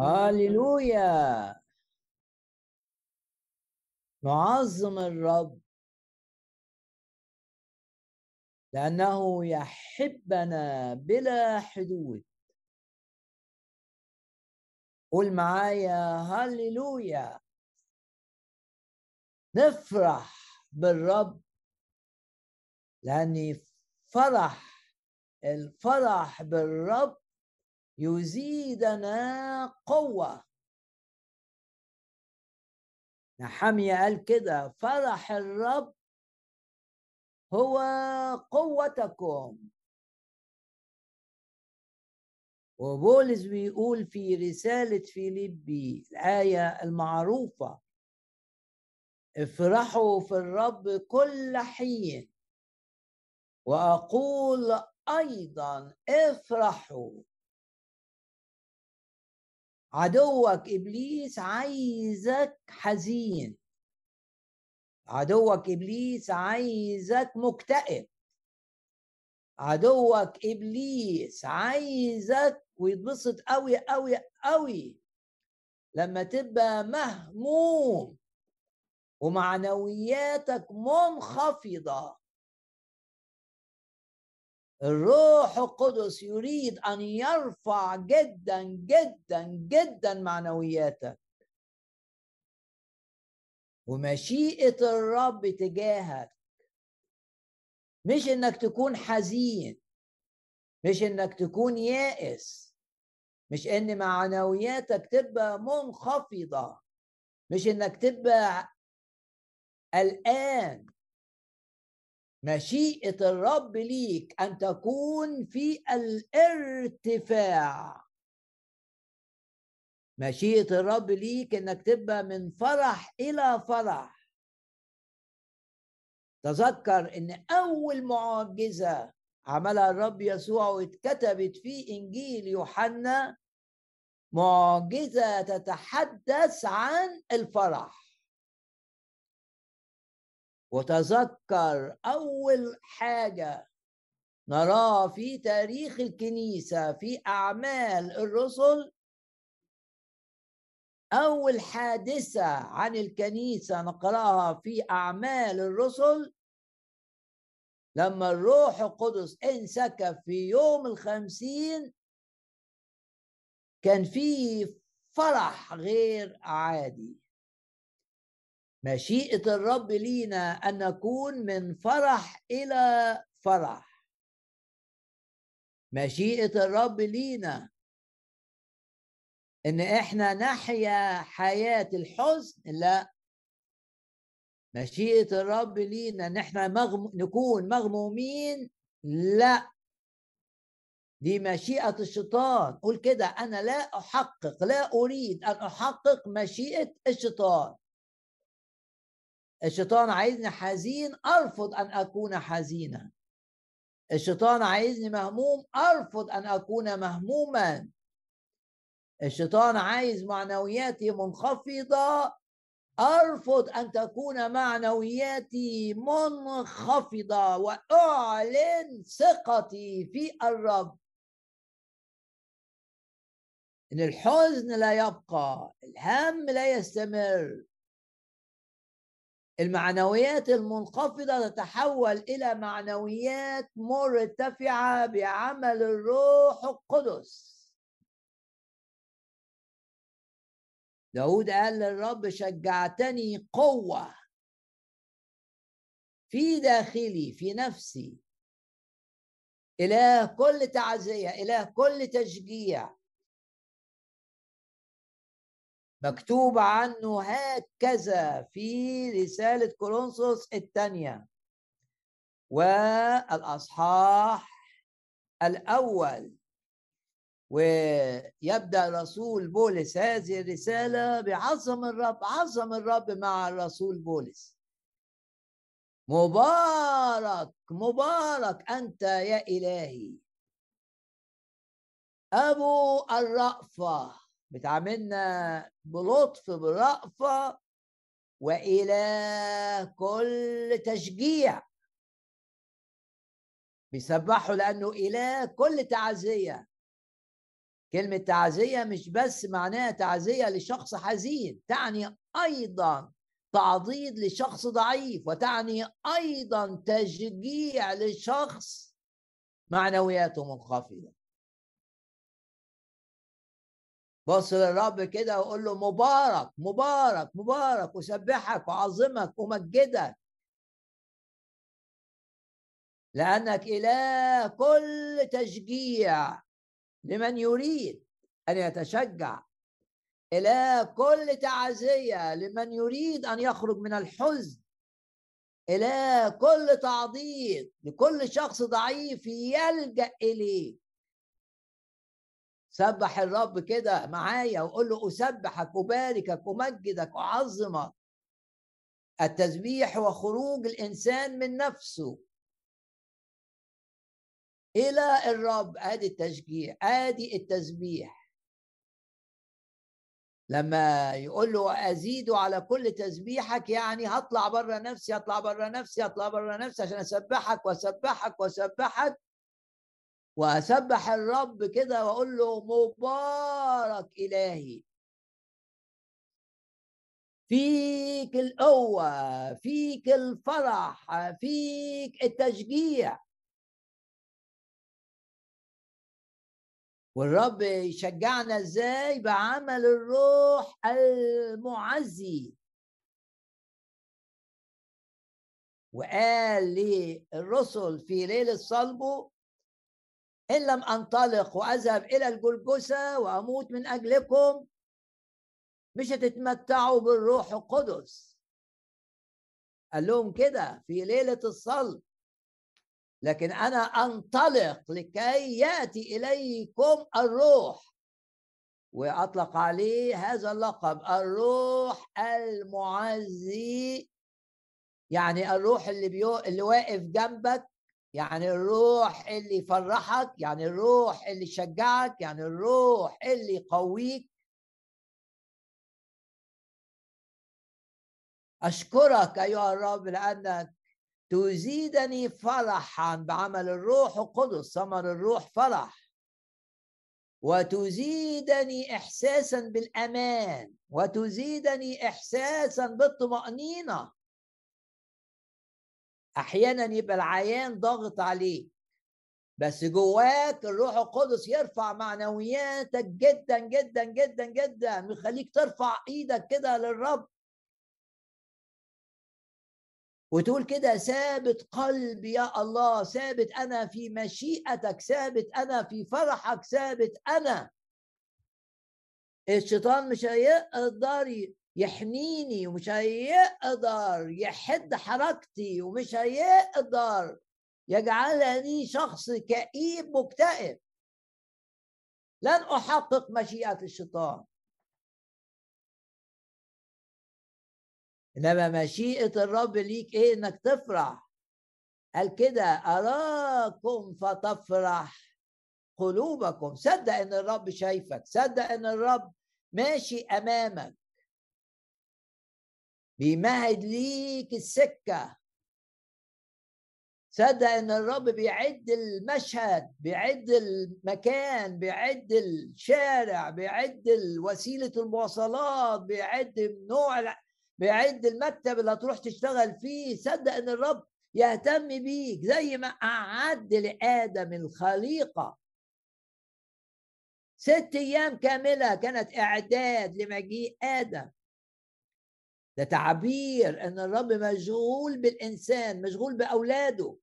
هللويا نعظم الرب. لأنه يحبنا بلا حدود. قول معايا هللويا نفرح بالرب. لأن فرح الفرح بالرب يزيدنا قوة. نحمية قال كده فرح الرب هو قوتكم. وبولس بيقول في رسالة فيليبي الآية المعروفة افرحوا في الرب كل حين. وأقول أيضا افرحوا. عدوك إبليس عايزك حزين. عدوك إبليس عايزك مكتئب. عدوك إبليس عايزك ويتبسط قوي قوي قوي لما تبقى مهموم ومعنوياتك منخفضة. الروح القدس يريد أن يرفع جدا جدا جدا معنوياتك ومشيئة الرب تجاهك. مش إنك تكون حزين. مش إنك تكون يائس. مش إن معنوياتك تبقى منخفضة. مش إنك تبقى قلقان. مشيئة الرب ليك أن تكون في الارتفاع. مشيئة الرب ليك أنك تبقى من فرح إلى فرح. تذكر أن أول معجزة عملها الرب يسوع واتكتبت في إنجيل يوحنا معجزة تتحدث عن الفرح. وتذكر أول حاجة نراها في تاريخ الكنيسة في أعمال الرسل؟ أول حادثة عن الكنيسة نقرأها في أعمال الرسل؟ لما الروح القدس انسكب في يوم الخمسين كان في فرح غير عادي. مشيئة الرب لينا أن نكون من فرح إلى فرح. مشيئة الرب لينا إن إحنا نحيا حياة الحزن لا. مشيئة الرب لينا إن إحنا مغم... نكون مغمومين لا. دي مشيئة الشيطان. قول كده أنا لا أحقق لا أريد أن أحقق مشيئة الشيطان. الشيطان عايزني حزين أرفض أن أكون حزينا. الشيطان عايزني مهموم أرفض أن أكون مهموما. الشيطان عايز معنوياتي منخفضة أرفض أن تكون معنوياتي منخفضة. وأعلن ثقتي في الرب. إن الحزن لا يبقى الهم لا يستمر. المعنويات المنخفضة تتحول إلى معنويات مرتفعة بعمل الروح القدس. داود قال للرب شجعتني قوة في داخلي في نفسي. إله كل تعزية إله كل تشجيع. مكتوب عنه هكذا في رسالة كورنثوس الثانية. والأصحاح الأول. ويبدأ رسول بولس هذه الرسالة بعظم الرب عظم الرب مع الرسول بولس. مبارك مبارك أنت يا إلهي. أبو الرأفة. بتعاملنا بلطف برأفة وإلى كل تشجيع. بيسبحوا لأنه إله كل تعزية. كلمة تعزية مش بس معناها تعزية لشخص حزين تعني أيضا تعضيد لشخص ضعيف وتعني أيضا تشجيع لشخص معنوياته منخفضة. بص للرب كده وقول له مبارك مبارك مبارك وسبحك وعظمك ومجدك. لأنك إله كل تشجيع لمن يريد أن يتشجع. إله كل تعزية لمن يريد أن يخرج من الحزن. إله كل تعضيد لكل شخص ضعيف يلجأ إليه. سبح الرب كده معايا وقول له أسبحك أباركك أمجدك أعظمك. التسبيح وخروج الإنسان من نفسه. إلى الرب آدي التشجيع آدي التسبيح. لما يقول له أزيد على كل تسبيحك يعني هطلع بره نفسي هطلع بره نفسي هطلع بره نفسي عشان أسبحك وأسبحك وأسبحك. وأسبح الرب كده وأقول له مبارك إلهي. فيك القوة فيك الفرح فيك التشجيع. والرب يشجعنا إزاي؟ بعمل الروح المعزي. وقال للرسل في ليلة صلبه إن لم أنطلق وأذهب إلى الجلجسة وأموت من أجلكم مش هتتمتعوا بالروح القدس. قال لهم كده في ليلة الصلب. لكن أنا أنطلق لكي يأتي إليكم الروح. وأطلق عليه هذا اللقب الروح المعزي. يعني الروح اللي بيو... اللي واقف جنبك يعني الروح اللي يفرحك يعني الروح اللي يشجعك يعني الروح اللي يقويك. أشكرك أيها الرب لأنك تزيدني فرحا بعمل الروح القدس ثمر الروح فرح. وتزيدني إحساسا بالأمان وتزيدني إحساسا بالطمأنينة. أحيانا يبقى العيان ضاغط عليه بس جواك الروح القدس يرفع معنوياتك جدا جدا جدا جدا ويخليك ترفع إيدك كده للرب. وتقول كده ثابت قلبي يا الله ثابت أنا في مشيئتك ثابت أنا في فرحك ثابت أنا. الشيطان مش هيقدر يحنيني ومش هيقدر يحد حركتي ومش هيقدر يجعلني شخص كئيب مكتئب. لن أحقق مشيئة الشيطان. إنما مشيئة الرب ليك إيه؟ إنك تفرح. قال كده أراكم فتفرح قلوبكم. صدق إن الرب شايفك. صدق إن الرب ماشي أمامك. بيمهد ليك السكة. صدق إن الرب بيعد المشهد بيعد المكان بيعد الشارع بيعد وسيلة المواصلات بيعد نوع بيعد المكتب اللي هتروح تشتغل فيه. صدق إن الرب يهتم بيك زي ما أعد لآدم الخليقة. ست أيام كاملة كانت إعداد لمجيء آدم. ده تعبير إن الرب مشغول بالإنسان مشغول بأولاده.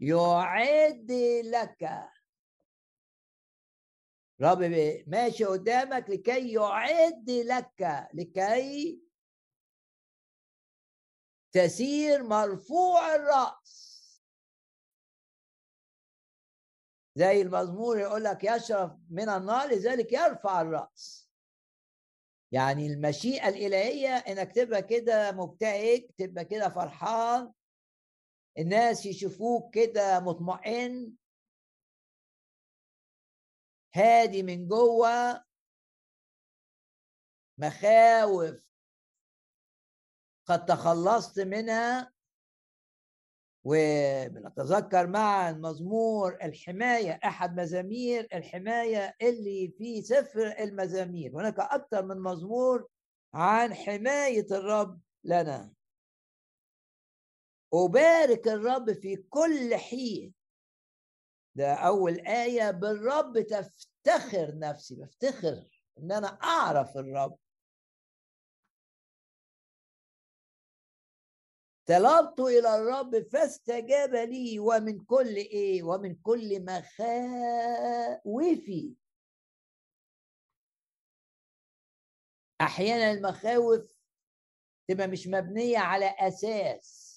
يعد لك. رب ماشي قدامك لكي يعد لك لكي تسير مرفوع الرأس. زي المزمور يقول لك يشرف من النار لذلك يرفع الرأس. يعني المشيئة الإلهية إنك تبقى كده مبتهج تبقى كده فرحان الناس يشوفوك كده مطمئن. هادي من جوه. مخاوف قد تخلصت منها. وبنتذكر معا مزمور الحماية أحد مزامير الحماية اللي في سفر المزامير. هناك أكثر من مزمور عن حماية الرب لنا. أبارك الرب في كل حين. ده أول آية. بالرب تفتخر نفسي. بفتخر إن أنا أعرف الرب. طلبت إلى الرب فاستجاب لي ومن كل إيه؟ ومن كل مخاوفي. أحيانا المخاوف تبقى مش مبنية على أساس.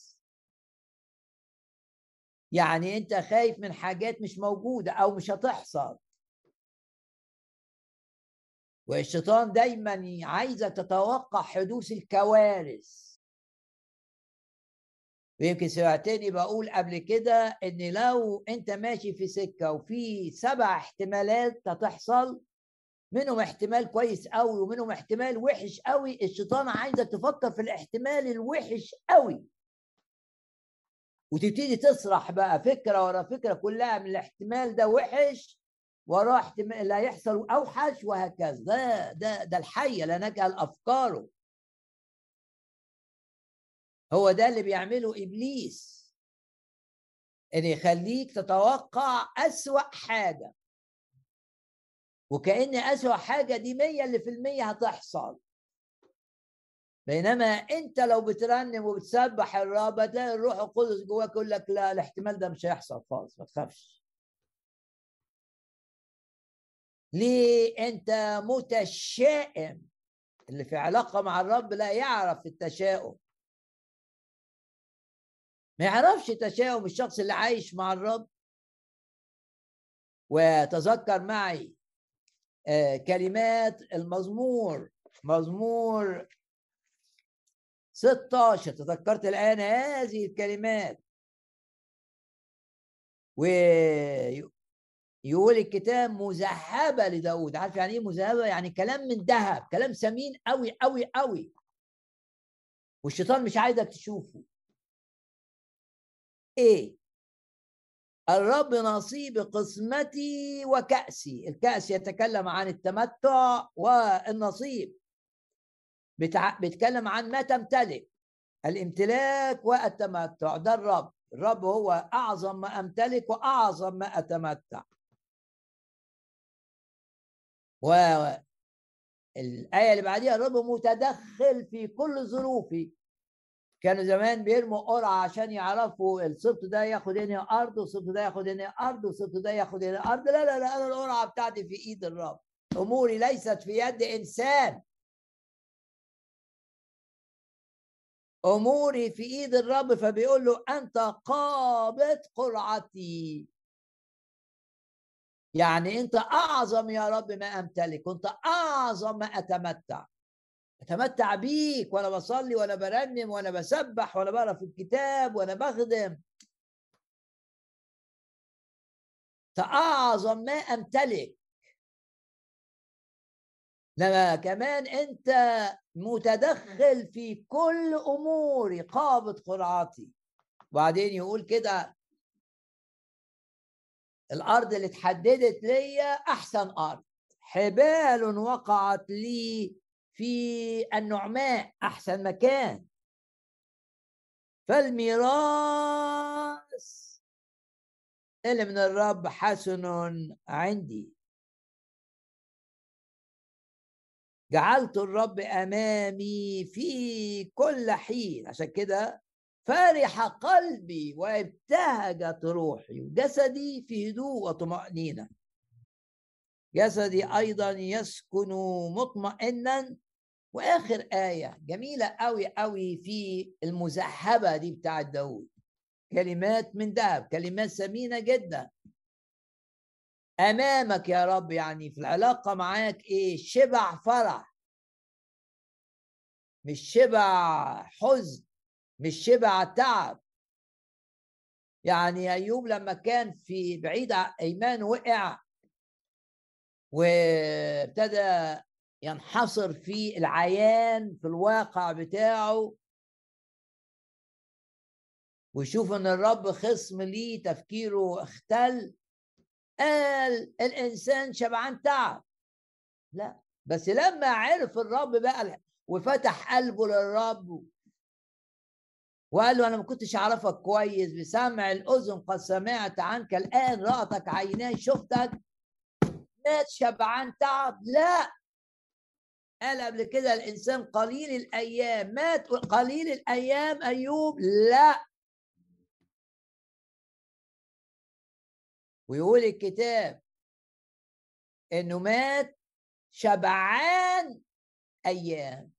يعني أنت خايف من حاجات مش موجودة أو مش هتحصل. والشيطان دايما عايزة تتوقع حدوث الكوارث. ويمكن سمعتني بقول قبل كده إن لو أنت ماشي في سكة وفي سبع احتمالات هتحصل منهم احتمال كويس قوي ومنهم احتمال وحش قوي الشيطان عايزك تفكر في الاحتمال الوحش قوي وتبتدي تسرح بقى فكرة ورا فكرة كلها من الاحتمال ده وحش وراه احتمال اللي هيحصل أوحش وهكذا. ده ده ده الحية لا نجهل أفكاره. هو ده اللي بيعمله إبليس إن يخليك تتوقع أسوأ حاجة. وكأن أسوأ حاجة دي مية اللي في المية هتحصل. بينما أنت لو بترنم وبتسبح الرب تلاقي الروح القدس جواك يقول لك لا الاحتمال ده مش هيحصل خالص ما تخافش. ليه أنت متشائم؟ اللي في علاقة مع الرب لا يعرف التشاؤم. ما يعرفش تشاؤم الشخص اللي عايش مع الرب. وتذكر معي آه، كلمات المزمور مزمور 16 تذكرت الآن هذه الكلمات. ويقول الكتاب مذهبة لداود. عارف يعني إيه مذهبة؟ يعني كلام من ذهب كلام ثمين قوي قوي قوي والشيطان مش عايزك تشوفه. إيه؟ الرب نصيب قسمتي وكأسي. الكأس يتكلم عن التمتع والنصيب. بتع... بيتكلم عن ما تمتلك الامتلاك والتمتع. ده الرب. الرب هو أعظم ما أمتلك وأعظم ما أتمتع. والآية اللي بعديها الرب متدخل في كل ظروفي. كانوا زمان بيرموا قرعة عشان يعرفوا السبط ده ياخد هنا أرض والسبط ده ياخد هنا أرض والسبط ده ياخد هنا أرض. لا لا لا أنا القرعة بتاعتي في إيد الرب. أموري ليست في يد إنسان. أموري في إيد الرب فبيقول له أنت قابض قرعتي. يعني أنت أعظم يا رب ما أمتلك أنت أعظم ما أتمتع. أتمتع بيك وأنا بصلي وأنا برنم وأنا بسبح وأنا بقرأ في الكتاب وأنا بخدم. فأعظم ما أمتلك. لما كمان أنت متدخل في كل اموري قابض قرعاتي وبعدين يقول كده الأرض اللي اتحددت ليا أحسن أرض. حبال وقعت لي في النعماء أحسن مكان. فالميراث اللي من الرب حسن عندي. جعلت الرب أمامي في كل حين. عشان كده فرح قلبي وابتهجت روحي وجسدي في هدوء وطمأنينة. جسدي أيضا يسكن مطمئنا وآخر آية جميلة أوي أوي في المزهبة دي بتاعة داود. كلمات من ذهب كلمات ثمينة جدا. أمامك يا رب يعني في العلاقة معاك إيه؟ شبع فرح. مش شبع حزن مش شبع تعب. يعني أيوب لما كان في بعيد أيمان وقع وابتدى ينحصر في العيان في الواقع بتاعه. ويشوف إن الرب خصم ليه تفكيره اختل. قال الإنسان شبعان تعب. لا بس لما عرف الرب بقى وفتح قلبه للرب. وقال له أنا ما كنتش أعرفك كويس بسمع الأذن قد سمعت عنك الآن رأتك عيناي شفتك؟ مات شبعان تعب. لا. قال قبل كده الإنسان قليل الأيام. مات قليل الأيام أيوب؟ لا. ويقول الكتاب إنه مات شبعان أيام.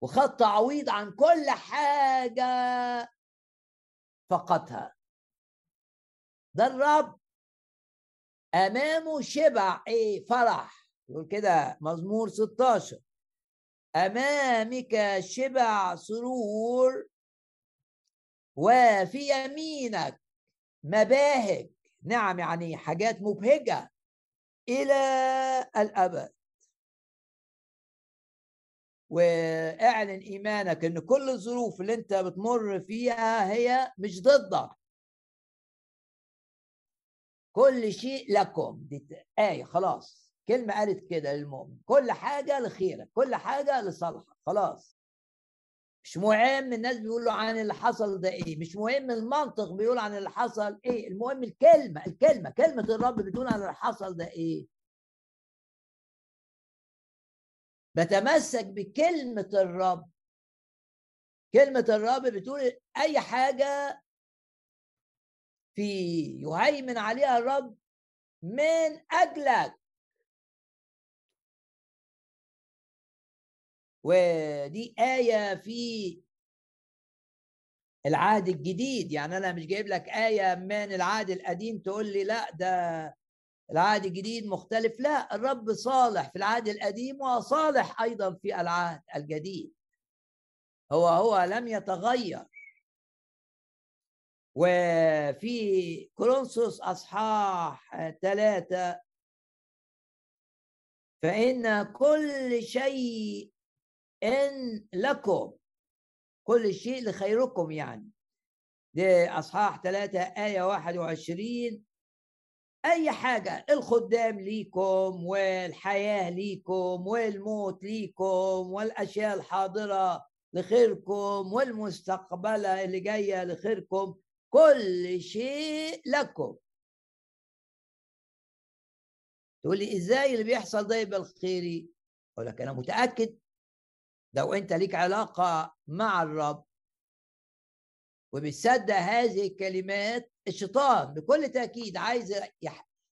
وخد تعويض عن كل حاجة فقدها. ده الرب أمامه شبع إيه؟ فرح. يقول كده مزمور 16 أمامك شبع سرور وفي يمينك مباهج. نعم يعني حاجات مبهجة إلى الأبد. واعلن إيمانك إن كل الظروف اللي أنت بتمر فيها هي مش ضدك. كل شيء لكم. دي آية خلاص. كلمة قالت كده للمؤمن كل حاجة لخيرك كل حاجة لصالحك خلاص. مش مهم الناس بيقولوا عن اللي حصل ده إيه مش مهم المنطق بيقول عن اللي حصل إيه المهم الكلمة الكلمة كلمة الرب بتقول عن اللي حصل ده إيه. بتمسك بكلمة الرب. كلمة الرب بتقول أي حاجة في يهيمن عليها الرب من أجلك. ودي آية في العهد الجديد. يعني أنا مش جايب لك آية من العهد القديم تقول لي لأ ده العهد الجديد مختلف. لأ الرب صالح في العهد القديم وصالح أيضا في العهد الجديد. هو هو لم يتغير. وفي كورنثوس أصحاح ثلاثة فإن كل شيء إن لكم كل شيء لخيركم يعني. دي أصحاح ثلاثة آية واحد وعشرين. أي حاجة الخدام ليكم والحياة ليكم والموت ليكم والأشياء الحاضرة لخيركم والمستقبلة اللي جاية لخيركم كل شيء لكم. تقول لي إزاي اللي بيحصل ده يبقى الخيري أقول لك أنا متأكد لو انت ليك علاقة مع الرب وبتصدق هذه الكلمات الشيطان بكل تأكيد عايز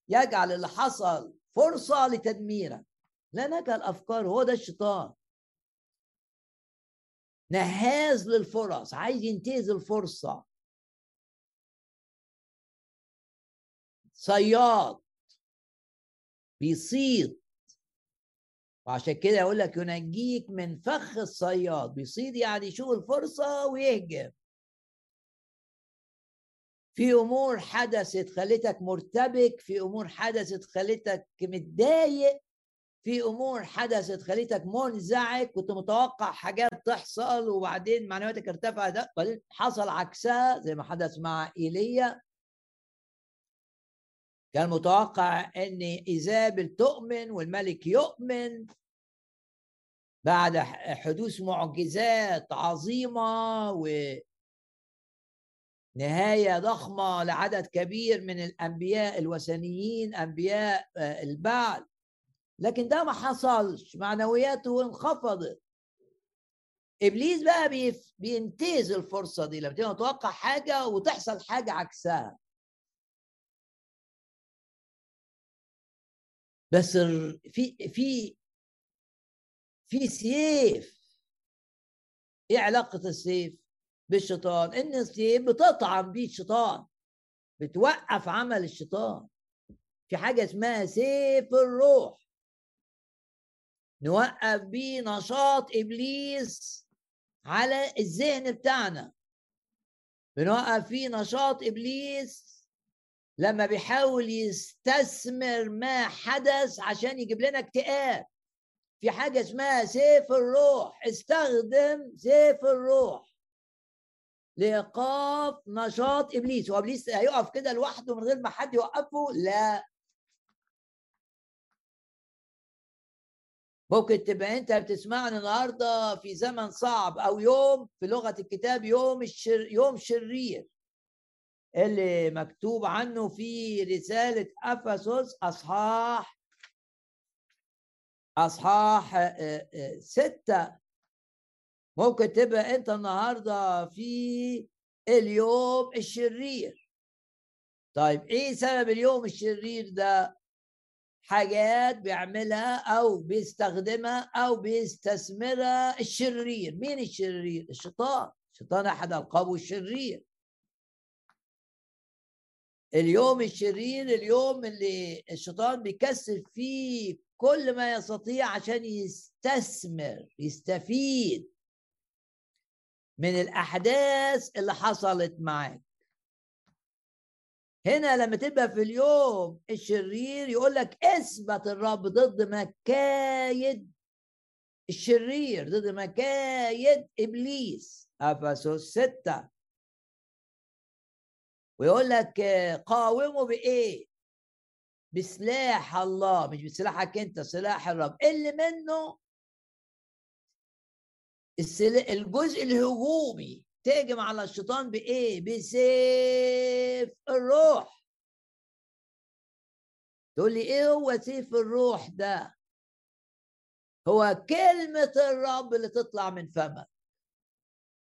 يجعل اللي حصل فرصة لتدميرك. لا نجعل أفكار هو ده الشيطان. نهاز للفرص عايز ينتهز الفرصة. صياد. بيصيد. وعشان كده يقول لك ينجيك من فخ الصياد بيصيد يعني يشوف الفرصة ويهجم. في أمور حدثت خلتك مرتبك في أمور حدثت خلتك متضايق في أمور حدثت خلتك منزعج كنت متوقع حاجات تحصل وبعدين معنوياتك ارتفعت حصل عكسها زي ما حدث مع إيليا. كان متوقع إن إيزابل تؤمن والملك يؤمن بعد حدوث معجزات عظيمة و نهايه ضخمة لعدد كبير من الأنبياء الوثنيين أنبياء آه، البعل لكن ده ما حصلش. معنوياته انخفضت. إبليس بقى بينتهز الفرصة دي. لما تبقى متوقع حاجة وتحصل حاجة عكسها. بس في في في سيف. إيه علاقة السيف بالشيطان؟ إن السيف بتطعم بيه الشيطان بتوقف عمل الشيطان. في حاجة اسمها سيف الروح. نوقف بيه نشاط إبليس على الذهن بتاعنا. بنوقف فيه نشاط إبليس لما بيحاول يستثمر ما حدث عشان يجيب لنا اكتئاب. في حاجة اسمها سيف الروح. استخدم سيف الروح لإيقاف نشاط إبليس. هو إبليس هيقف كده لوحده من غير ما حد يوقفه؟ لا. ممكن تبقى أنت بتسمعني النهارده في زمن صعب أو يوم في لغة الكتاب يوم الشر يوم شرير. اللي مكتوب عنه في رسالة أفسس اصحاح أصحاح آه، آه، ستة. ممكن تبقى أنت النهارده في اليوم الشرير. طيب إيه سبب اليوم الشرير ده؟ حاجات بيعملها أو بيستخدمها أو بيستثمرها الشرير. مين الشرير؟ الشيطان. الشيطان أحد ألقابه الشرير. اليوم الشرير اليوم اللي الشيطان بيكسر فيه كل ما يستطيع عشان يستثمر يستفيد من الأحداث اللي حصلت معاك. هنا لما تبقى في اليوم الشرير يقول لك اثبت الرب ضد مكايد الشرير ضد مكايد إبليس. أفسس ستة. ويقول لك قاوموا بإيه؟ بسلاح الله مش بسلاحك أنت سلاح الرب. اللي منه الجزء الهجومي تهجم على الشيطان بإيه؟ بسيف الروح. تقول لي إيه هو سيف الروح ده؟ هو كلمة الرب اللي تطلع من فمك.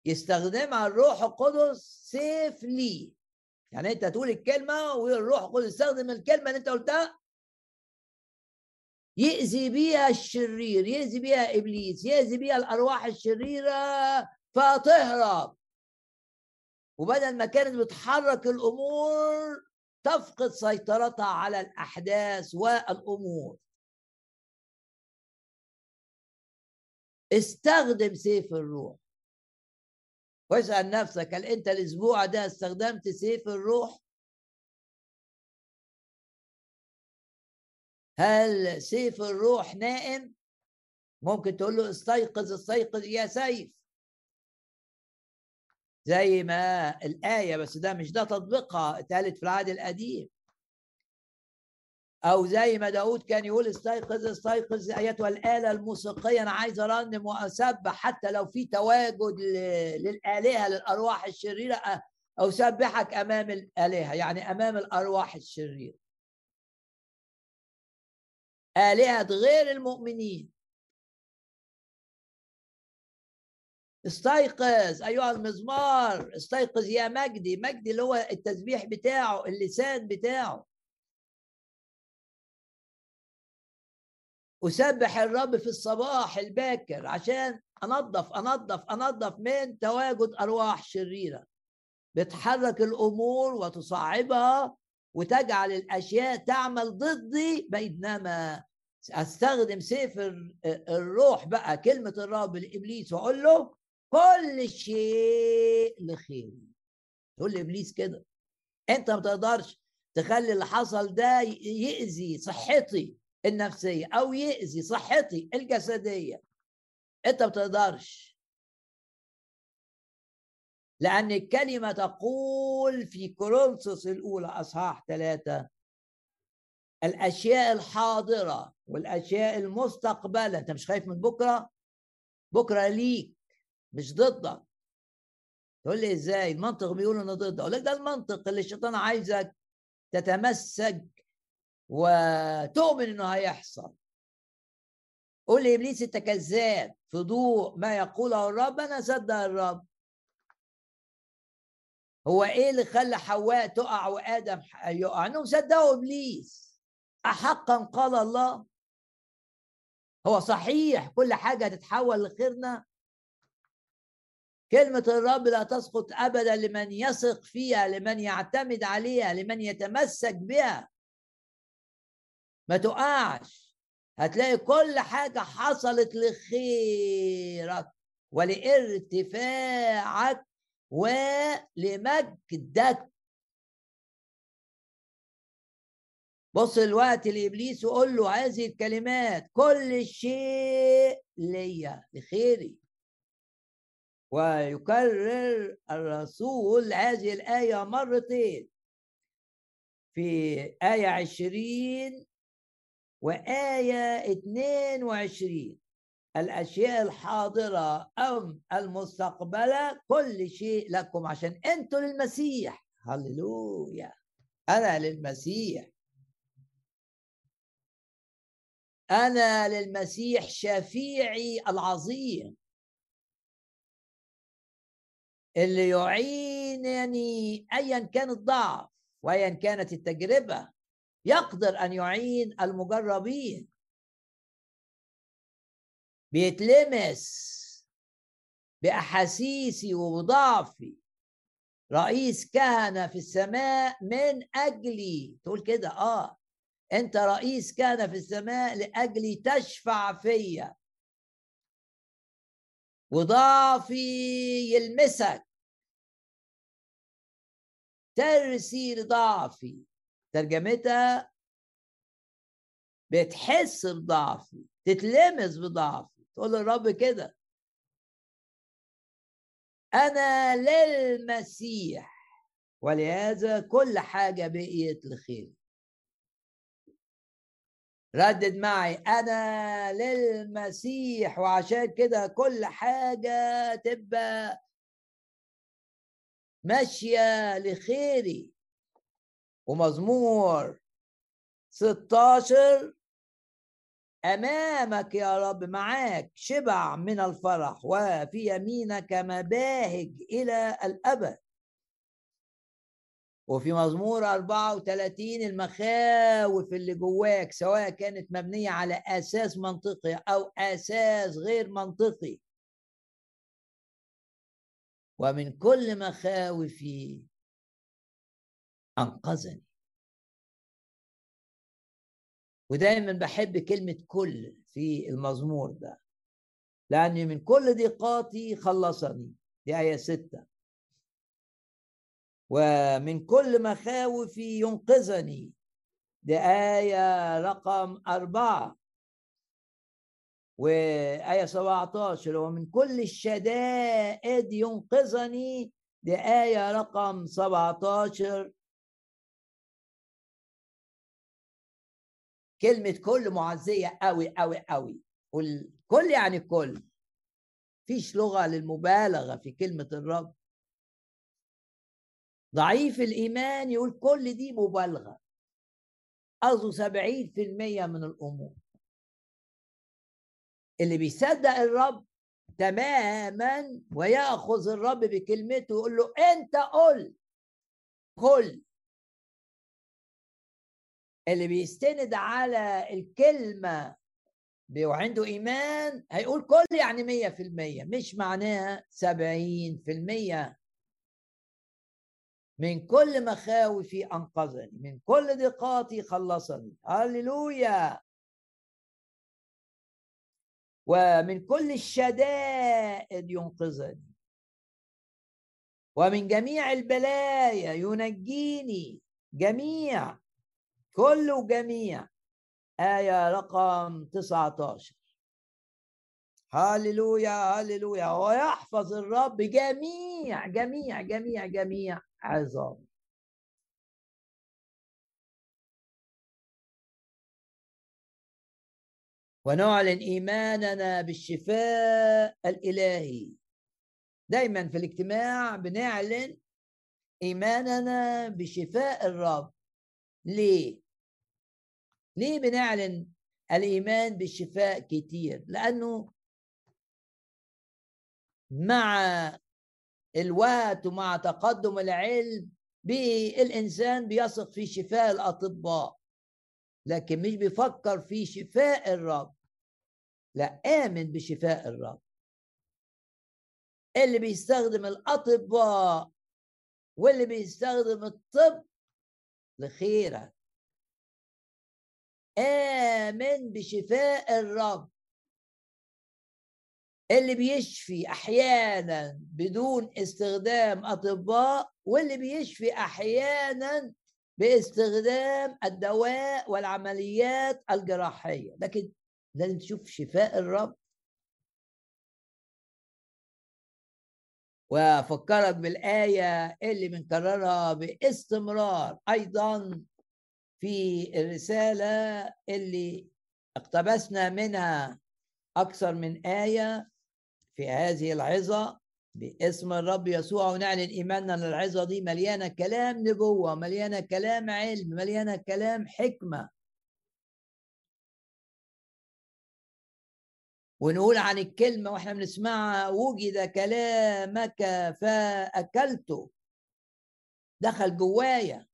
يستخدمها الروح القدس سيف لي. يعني انت تقول الكلمة والروح القدس يستخدم الكلمة اللي انت قلتها؟ يأذي بيها الشرير يأذي بيها إبليس يأذي بيها الأرواح الشريرة فتهرب وبدل ما كانت بتحرك الأمور تفقد سيطرتها على الأحداث والأمور. استخدم سيف الروح. واسأل نفسك هل أنت الأسبوع ده استخدمت سيف الروح؟ هل سيف الروح نائم؟ ممكن تقول له استيقظ استيقظ يا سيف. زي ما الآية بس ده مش ده تطبيقها اتقالت في العهد القديم. أو زي ما داود كان يقول استيقظ استيقظ أيتها الآلة الموسيقية. أنا عايز أرنم وأسبح حتى لو في تواجد للآلهة للأرواح الشريرة أو سبحك أمام الآلهة يعني أمام الأرواح الشريرة. آلهة غير المؤمنين. استيقظ أيها المزمار استيقظ يا مجدي. مجدي اللي هو التسبيح بتاعه اللسان بتاعه. أسبح الرب في الصباح الباكر عشان أنظف أنظف أنظف من تواجد أرواح شريرة. بتحرك الأمور وتصعبها وتجعل الأشياء تعمل ضدي بينما أستخدم سيف الروح بقى كلمة الرب لإبليس وأقول له كل شيء لخير. تقول لإبليس كده. أنت ما تقدرش تخلي اللي حصل ده يأذي صحتي. النفسية أو يأذي صحتي الجسدية. أنت ما تقدرش لأن الكلمة تقول في كورنثوس الأولى أصحاح ثلاثة الأشياء الحاضرة والأشياء المستقبلة. أنت مش خايف من بكرة؟ بكرة ليك مش ضدك. تقول لي إزاي؟ المنطق بيقول إنه ضدك. أقول لك ده المنطق اللي الشيطان عايزك تتمسك وتؤمن إنه هيحصل. قول لي إبليس أنت كذاب في ضوء ما يقوله الرب أنا صدق الرب. هو إيه اللي خلى حواء تقع وآدم يقع؟ انهم صدقوا إبليس. احقا قال الله. هو صحيح كل حاجة تتحول لخيرنا. كلمة الرب لا تسقط أبدا لمن يثق فيها لمن يعتمد عليها لمن يتمسك بها. ما تقعش. هتلاقي كل حاجة حصلت لخيرك ولارتفاعك ولمجدك. بص الوقت لإبليس وقول له هذه الكلمات كل شيء ليا لخيري. ويكرر الرسول هذه الآية مرتين. في آية عشرين وآية اتنين وعشرين. الأشياء الحاضرة أم المستقبلة كل شيء لكم عشان أنتوا للمسيح. هللويا. أنا للمسيح. أنا للمسيح شفيعي العظيم. اللي يعينني أيا كان الضعف وأيا كانت التجربة. يقدر أن يعين المجربين. بيتلمس بأحاسيسي وضعفي رئيس كهنة في السماء من أجلي تقول كده آه أنت رئيس كهنة في السماء لأجلي تشفع فيا. وضعفي يلمسك. ترسي لضعفي. ترجمتها بتحس بضعفي تتلمس بضعفي تقول للرب كده. أنا للمسيح ولهذا كل حاجة بقيت لخير. ردد معي أنا للمسيح وعشان كده كل حاجة تبقى ماشية لخيري. ومزمور. 16 أمامك يا رب معاك شبع من الفرح وفي يمينك مباهج إلى الأبد. وفي مزمور 34 المخاوف اللي جواك سواء كانت مبنية على أساس منطقي أو أساس غير منطقي. ومن كل مخاوفي أنقذني. ودايما بحب كلمة كل في المزمور ده لأني من كل ضيقاتي خلصني. دي آية ستة. ومن كل مخاوفي ينقذني. دي آية رقم أربعة. وآية 17 ومن كل الشدائد ينقذني. دي آية رقم 17 كلمة كل معزية قوي قوي قوي. والكل يعني الكل. فيش لغة للمبالغة في كلمة الرب. ضعيف الإيمان يقول كل دي مبالغة. قصده سبعين في المية من الأمور. اللي بيصدق الرب تماما ويأخذ الرب بكلمته ويقول له أنت قل. كل اللي بيستند على الكلمة وعنده إيمان هيقول كل يعني مية في المية مش معناها سبعين في المية. من كل مخاوفي أنقذني من كل ضيقاتي خلصني. هللويا. ومن كل الشدائد ينقذني. ومن جميع البلايا ينجيني جميع. كل وجميع آية رقم 19 هللويا هللويا ويحفظ الرب جميع جميع جميع جميع عظام ونعلن إيماننا بالشفاء الإلهي. دايما في الاجتماع بنعلن إيماننا بشفاء الرب. ليه؟ ليه بنعلن الإيمان بالشفاء كتير؟ لأنه مع الوقت ومع تقدم العلم الإنسان بيثق في شفاء الأطباء لكن مش بيفكر في شفاء الرب لا آمن بشفاء الرب. اللي بيستخدم الأطباء واللي بيستخدم الطب لخيرك. آمن بشفاء الرب. اللي بيشفي أحيانا بدون استخدام أطباء واللي بيشفي أحيانا باستخدام الدواء والعمليات الجراحية. لكن لازم تشوف شفاء الرب. وافكرك بالآية اللي بنكررها باستمرار. أيضا في الرسالة اللي اقتبسنا منها أكثر من آية في هذه العظة باسم الرب يسوع. ونعلن إيماننا إن العظة دي مليانة كلام نبوة مليانة كلام علم مليانة كلام حكمة. ونقول عن الكلمة وإحنا بنسمعها وجد كلامك فأكلته. دخل جوايا.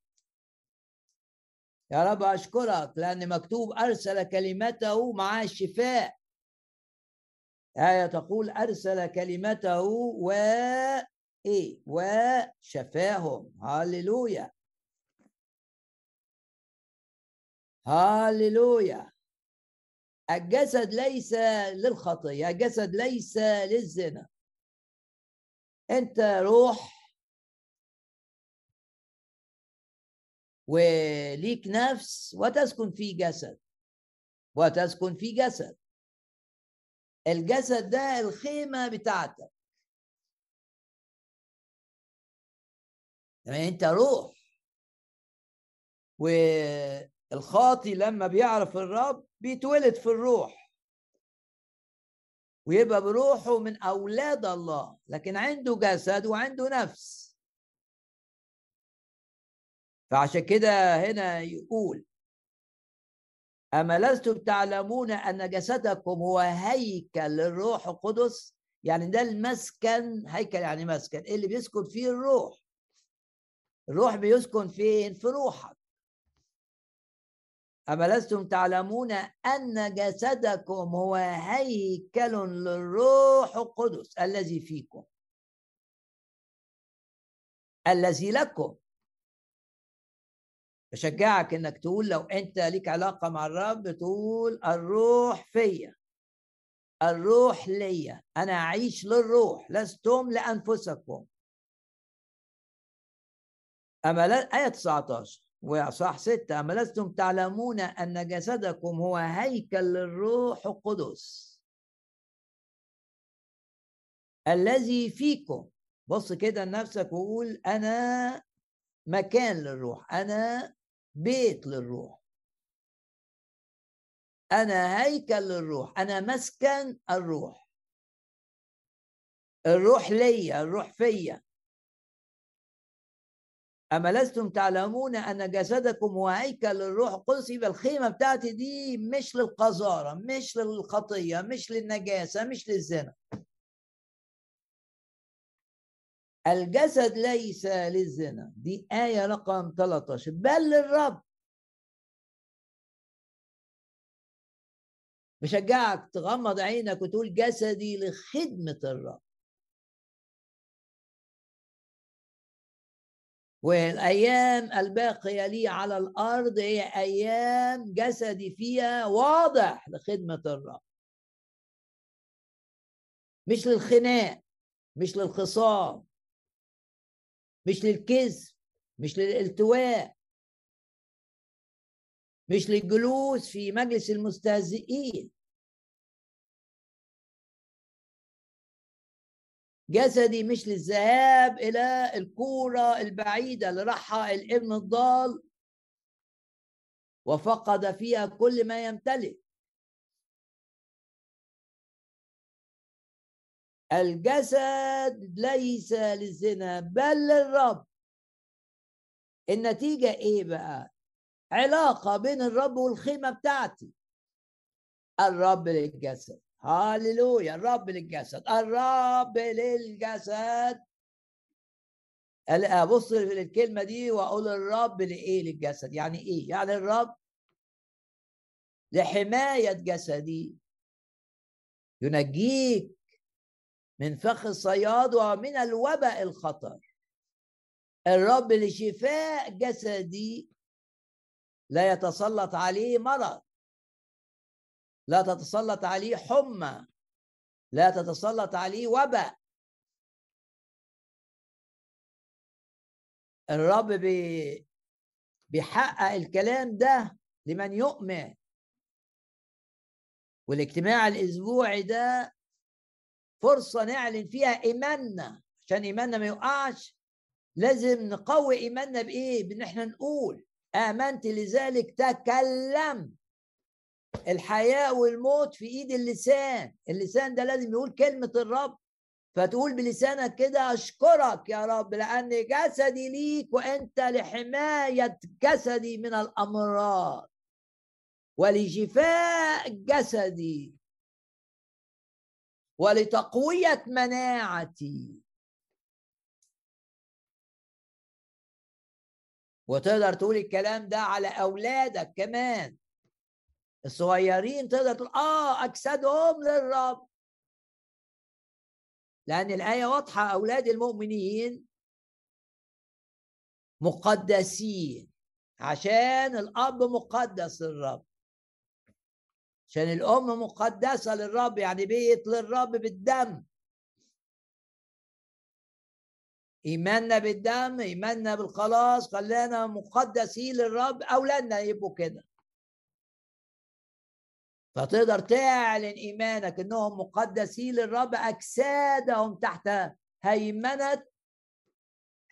يا رب أشكرك لأن مكتوب أرسل كلمته مع الشفاء. آية تقول أرسل كلمته و إيه؟ وشفاهم هللويا هللويا الجسد ليس للخطيه الجسد ليس للزنا. انت روح وليك نفس وتسكن في جسد وتسكن في جسد. الجسد ده الخيمة بتاعتك. يعني انت روح والخاطي لما بيعرف الرب بيتولد في الروح. ويبقى بروحه من أولاد الله لكن عنده جسد وعنده نفس. فعشان كده هنا يقول أما لستم تعلمون أن جسدكم هو هيكل للروح القدس؟ يعني ده المسكن. هيكل يعني مسكن. اللي بيسكن فيه؟ الروح. الروح بيسكن فين؟ في روحك. أما لستم تعلمون أن جسدكم هو هيكل للروح القدس الذي فيكم. الذي لكم. بشجعك إنك تقول لو أنت ليك علاقة مع الرب تقول الروح فيا. الروح ليا. أنا أعيش للروح. لستم لأنفسكم. أما لا آية 19 وصح ستة أما لستم تعلمون أن جسدكم هو هيكل للروح القدس. الذي فيكم. بص كده لنفسك وقول أنا مكان للروح أنا بيت للروح. أنا هيكل للروح أنا مسكن الروح. الروح ليا الروح فيا. أما لستم تعلمون أن جسدكم هو هيكل للروح؟ القدس يبقى الخيمة بتاعتي دي مش للقذارة مش للخطية مش للنجاسة مش للزنا. الجسد ليس للزنا. دي آية رقم 13 بل للرب. بشجعك تغمض عينك وتقول جسدي لخدمة الرب. والأيام الباقية لي على الأرض هي أيام جسدي فيها واضح لخدمة الرب. مش للخناق مش للخصام مش للكذب مش للالتواء مش للجلوس في مجلس المستهزئين. جسدي مش للذهاب إلى الكورة البعيدة اللي راحها الابن الضال وفقد فيها كل ما يمتلك الجسد ليس للزنا بل للرب. النتيجة إيه بقى؟ علاقة بين الرب والخيمة بتاعتي. الرب للجسد. هاليلويا الرب للجسد الرب للجسد. أبص للكلمة دي وأقول الرب لإيه للجسد؟ يعني إيه؟ يعني الرب لحماية جسدي. ينجيك من فخ الصياد ومن الوباء الخطر. الرب لشفاء جسدي لا يتسلط عليه مرض. لا تتسلط عليه حمى. لا تتسلط عليه وباء. الرب بي بيحقق الكلام ده لمن يؤمن. والاجتماع الأسبوعي ده فرصة نعلن فيها إيماننا. عشان إيماننا ما يقعش لازم نقوي إيماننا بإيه؟ بإن إحنا نقول. آمنت لذلك تكلم الحياة والموت في إيد اللسان. اللسان ده لازم يقول كلمة الرب. فتقول بلسانك كده أشكرك يا رب لأن جسدي ليك وأنت لحماية جسدي من الأمراض ولشفاء جسدي ولتقوية مناعتي. وتقدر تقول الكلام ده على أولادك كمان. الصغيرين تقدر تقول آه أجسادهم للرب. لأن الآية واضحة أولاد المؤمنين مقدسين. عشان الأب مقدس للرب. عشان الأم مقدسة للرب يعني بيت للرب بالدم. إيماننا بالدم إيماننا بالخلاص خلانا مقدسين للرب. أولادنا يبقوا كده. فتقدر تعلن إيمانك إنهم مقدسين للرب أجسادهم تحت هيمنة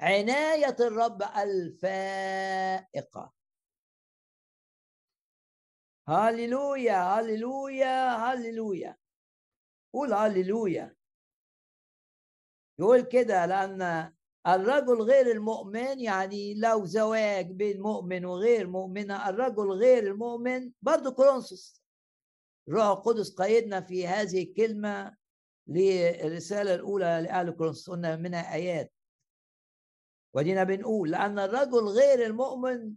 عناية الرب الفائقة. هللويا هللويا هللويا قول هللويا يقول كده لأن الرجل غير المؤمن يعني لو زواج بين مؤمن وغير مؤمنة الرجل غير المؤمن برضه كورنثوس. الروح القدس قيدنا في هذه الكلمة للرسالة الأولى لأهل كورنثوس قلنا منها آيات. ودينا بنقول لأن الرجل غير المؤمن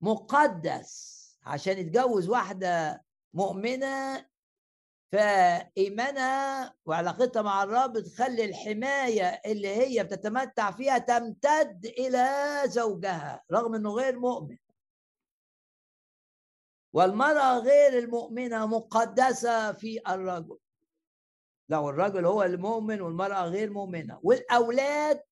مقدس. عشان يتجوز واحدة مؤمنة فإيمانها وعلاقتها مع الرب تخلي الحماية اللي هي بتتمتع فيها تمتد إلى زوجها رغم أنه غير مؤمن. والمرأة غير المؤمنة مقدسة في الرجل. لو الرجل هو المؤمن والمرأة غير مؤمنة. والأولاد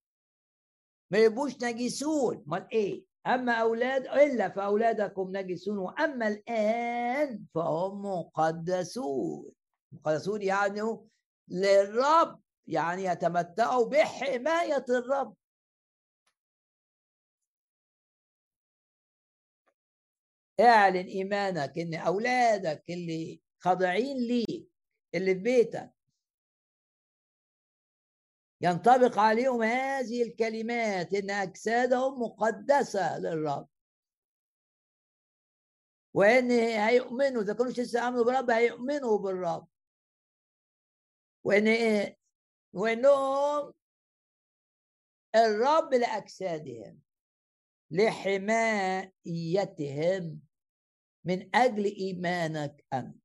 ما يبقوش نجسون. أمال إيه؟ أما أولاد إلا فاولادكم نجسون. وأما الآن فهم مقدسون. مقدسون يعني للرب يعني يتمتعوا بحمايه الرب. اعلن إيمانك إن أولادك اللي خاضعين ليك اللي في بيتك. ينطبق عليهم هذه الكلمات إن أجسادهم مقدسة للرب. وإن هيؤمنوا إذا كانوا لسه آمنوا بالرب هيؤمنوا بالرب. وإن إيه؟ وإنهم الرب لأجسادهم. لحمايتهم من أجل إيمانك أنت.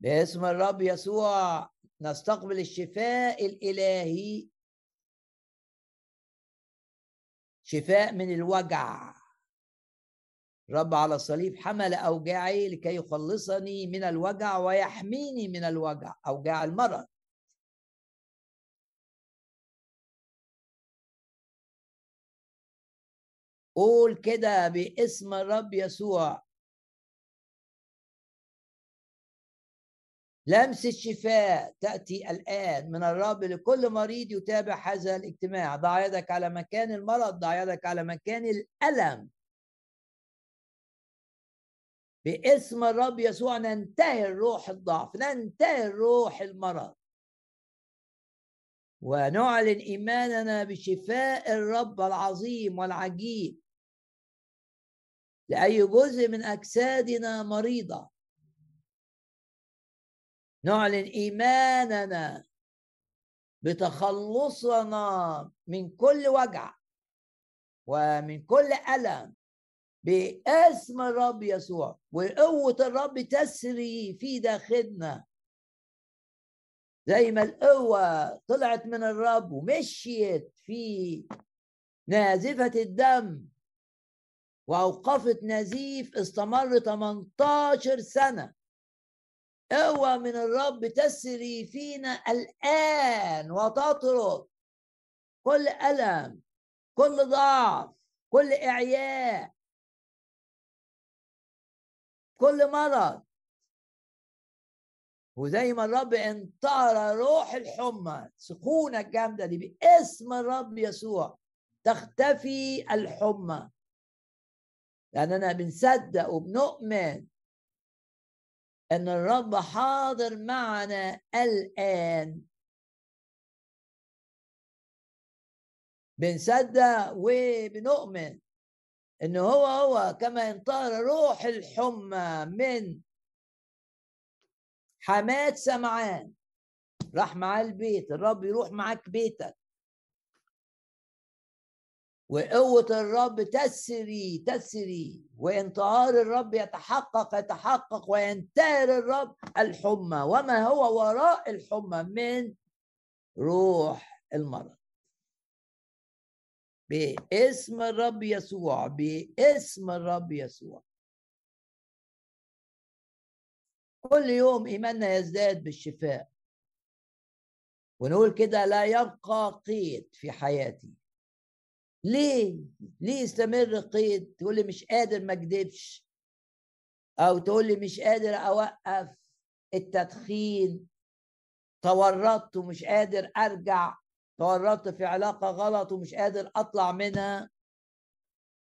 باسم الرب يسوع نستقبل الشفاء الإلهي. شفاء من الوجع. رب على الصليب حمل أوجاعي لكي يخلصني من الوجع ويحميني من الوجع أوجاع المرض. قول كده باسم الرب يسوع. لمس الشفاء تأتي الآن من الرب لكل مريض يتابع هذا الاجتماع. ضع يدك على مكان المرض ضع يدك على مكان الألم. باسم الرب يسوع ننتهي الروح الضعف ننتهي الروح المرض. ونعلن إيماننا بشفاء الرب العظيم والعجيب لأي جزء من أجسادنا مريضة. نعلن إيماننا بتخلصنا من كل وجع ومن كل ألم باسم الرب يسوع. وقوة الرب تسري في داخلنا. زي ما القوة طلعت من الرب ومشيت في نازفة الدم وأوقفت نزيف استمر 18 سنة. قوة من الرب تسري فينا الآن وتطرد. كل ألم كل ضعف كل إعياء كل مرض وزي ما الرب انطر روح الحمى سخونة الجامده دي باسم الرب يسوع تختفي الحمى. لاننا بنصدق وبنؤمن إن الرب حاضر معنا الآن. بنصدق وبنؤمن إن هو هو كما انطار روح الحمى من حماد سمعان. راح معاه البيت الرب يروح معاك بيتك. وقوة الرب تسري تسري. وانتهار الرب يتحقق يتحقق. وينتهر الرب الحمى. وما هو وراء الحمى من روح المرض. باسم الرب يسوع باسم الرب يسوع. كل يوم إيماننا يزداد بالشفاء. ونقول كده لا يبقى قيد في حياتي. ليه؟ ليه يستمر قيد؟ تقول لي مش قادر ما اكذبش أو تقول لي مش قادر أوقف التدخين. تورطت ومش قادر أرجع. تورطت في علاقة غلط ومش قادر أطلع منها.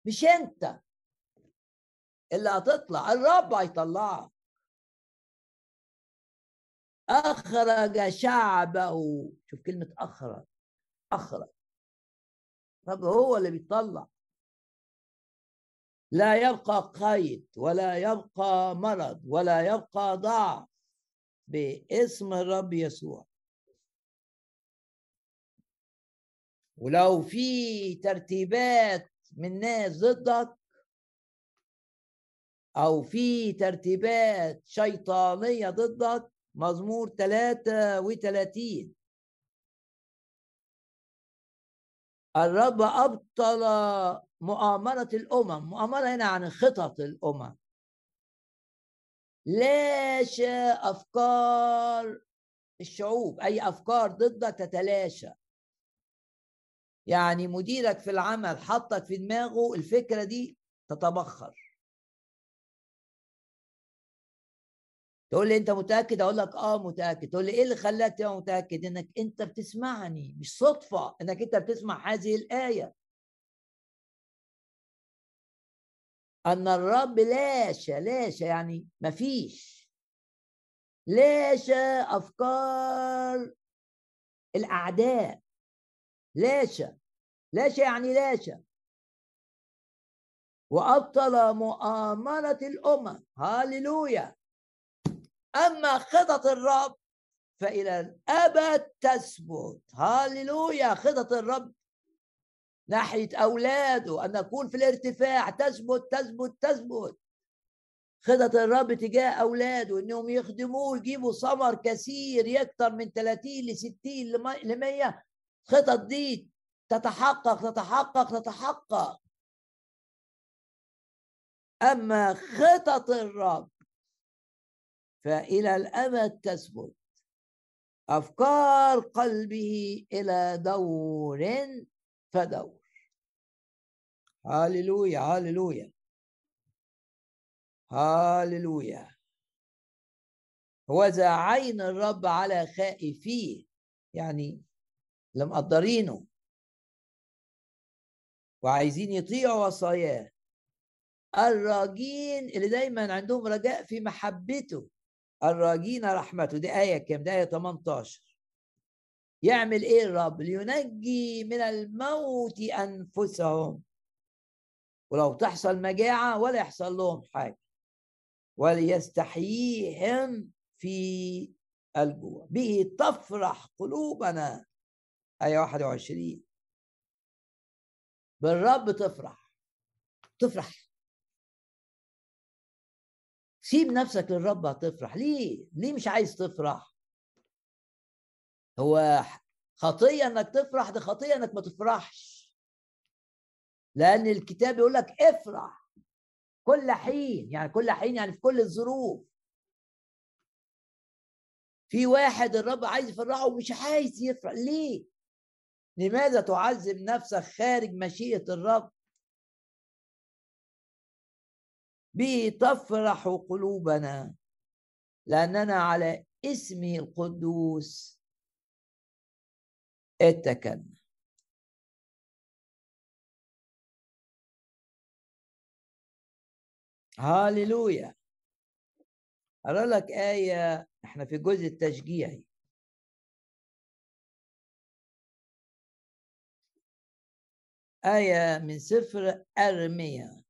مش أنت اللي هتطلع الرب هيطلعك. أخرج شعبه. شوف كلمة أخرج. أخرج. طب هو اللي بيطلع. لا يبقى قيد ولا يبقى مرض ولا يبقى ضعف باسم الرب يسوع. ولو في ترتيبات من ناس ضدك أو في ترتيبات شيطانية ضدك مزمور 33 الرب أبطل مؤامرة الأمم. مؤامرة هنا عن خطط الأمم. لاشى أفكار الشعوب. أي أفكار ضدك تتلاشى. يعني مديرك في العمل حطك في دماغه الفكرة دي تتبخر. تقول لي أنت متأكد؟ أقول لك آه متأكد. تقول لي إيه اللي خلاك تبقى متأكد؟ إنك أنت بتسمعني مش صدفة. إنك أنت بتسمع هذه الآية. أن الرب لاشى لاشى يعني مفيش لاشى أفكار الأعداء. لاشى لاشى يعني لاشى وأبطل مؤامرة الأمم. هاليلويا أما خطط الرب فإلى الأبد تثبت. هاليلويا خطط الرب. ناحية أولاده أن نكون في الارتفاع تثبت تثبت تثبت. خطط الرب تجاه أولاده إنهم يخدموه ويجيبوا ثمر كثير يكثر من 30 ل 60 ل 100 خطط دي تتحقق تتحقق تتحقق. أما خطط الرب فإلى الأبد تثبت. أفكار قلبه إلى دور فدور. هاللويا هاللويا هاللويا وذا عين الرب على خائفيه يعني اللي مقدرينه وعايزين يطيعوا وصاياه. الراجين اللي دايما عندهم رجاء في محبته. الراجين رحمته دي آية كام؟ دي آية 18 يعمل إيه الرب؟ لينجي من الموت أنفسهم. ولو تحصل مجاعة ولا يحصل لهم حاجة. وليستحييهم في الجوع. به تفرح قلوبنا. آية 21 بالرب تفرح. تفرح. سيب نفسك للرب هتفرح. ليه؟ ليه مش عايز تفرح؟ هو خطية إنك تفرح دي خطية إنك ما تفرحش. لأن الكتاب يقول لك افرح كل حين يعني كل حين يعني في كل الظروف. في واحد الرب عايز يفرحه ومش عايز يفرح ليه؟ لماذا تعذب نفسك خارج مشيئة الرب؟ به تفرح قلوبنا لأننا على اسمه القدوس اتكلنا. هاليلويا. أرى لك آية إحنا في الجزء التشجيعي آية من سفر أرميا.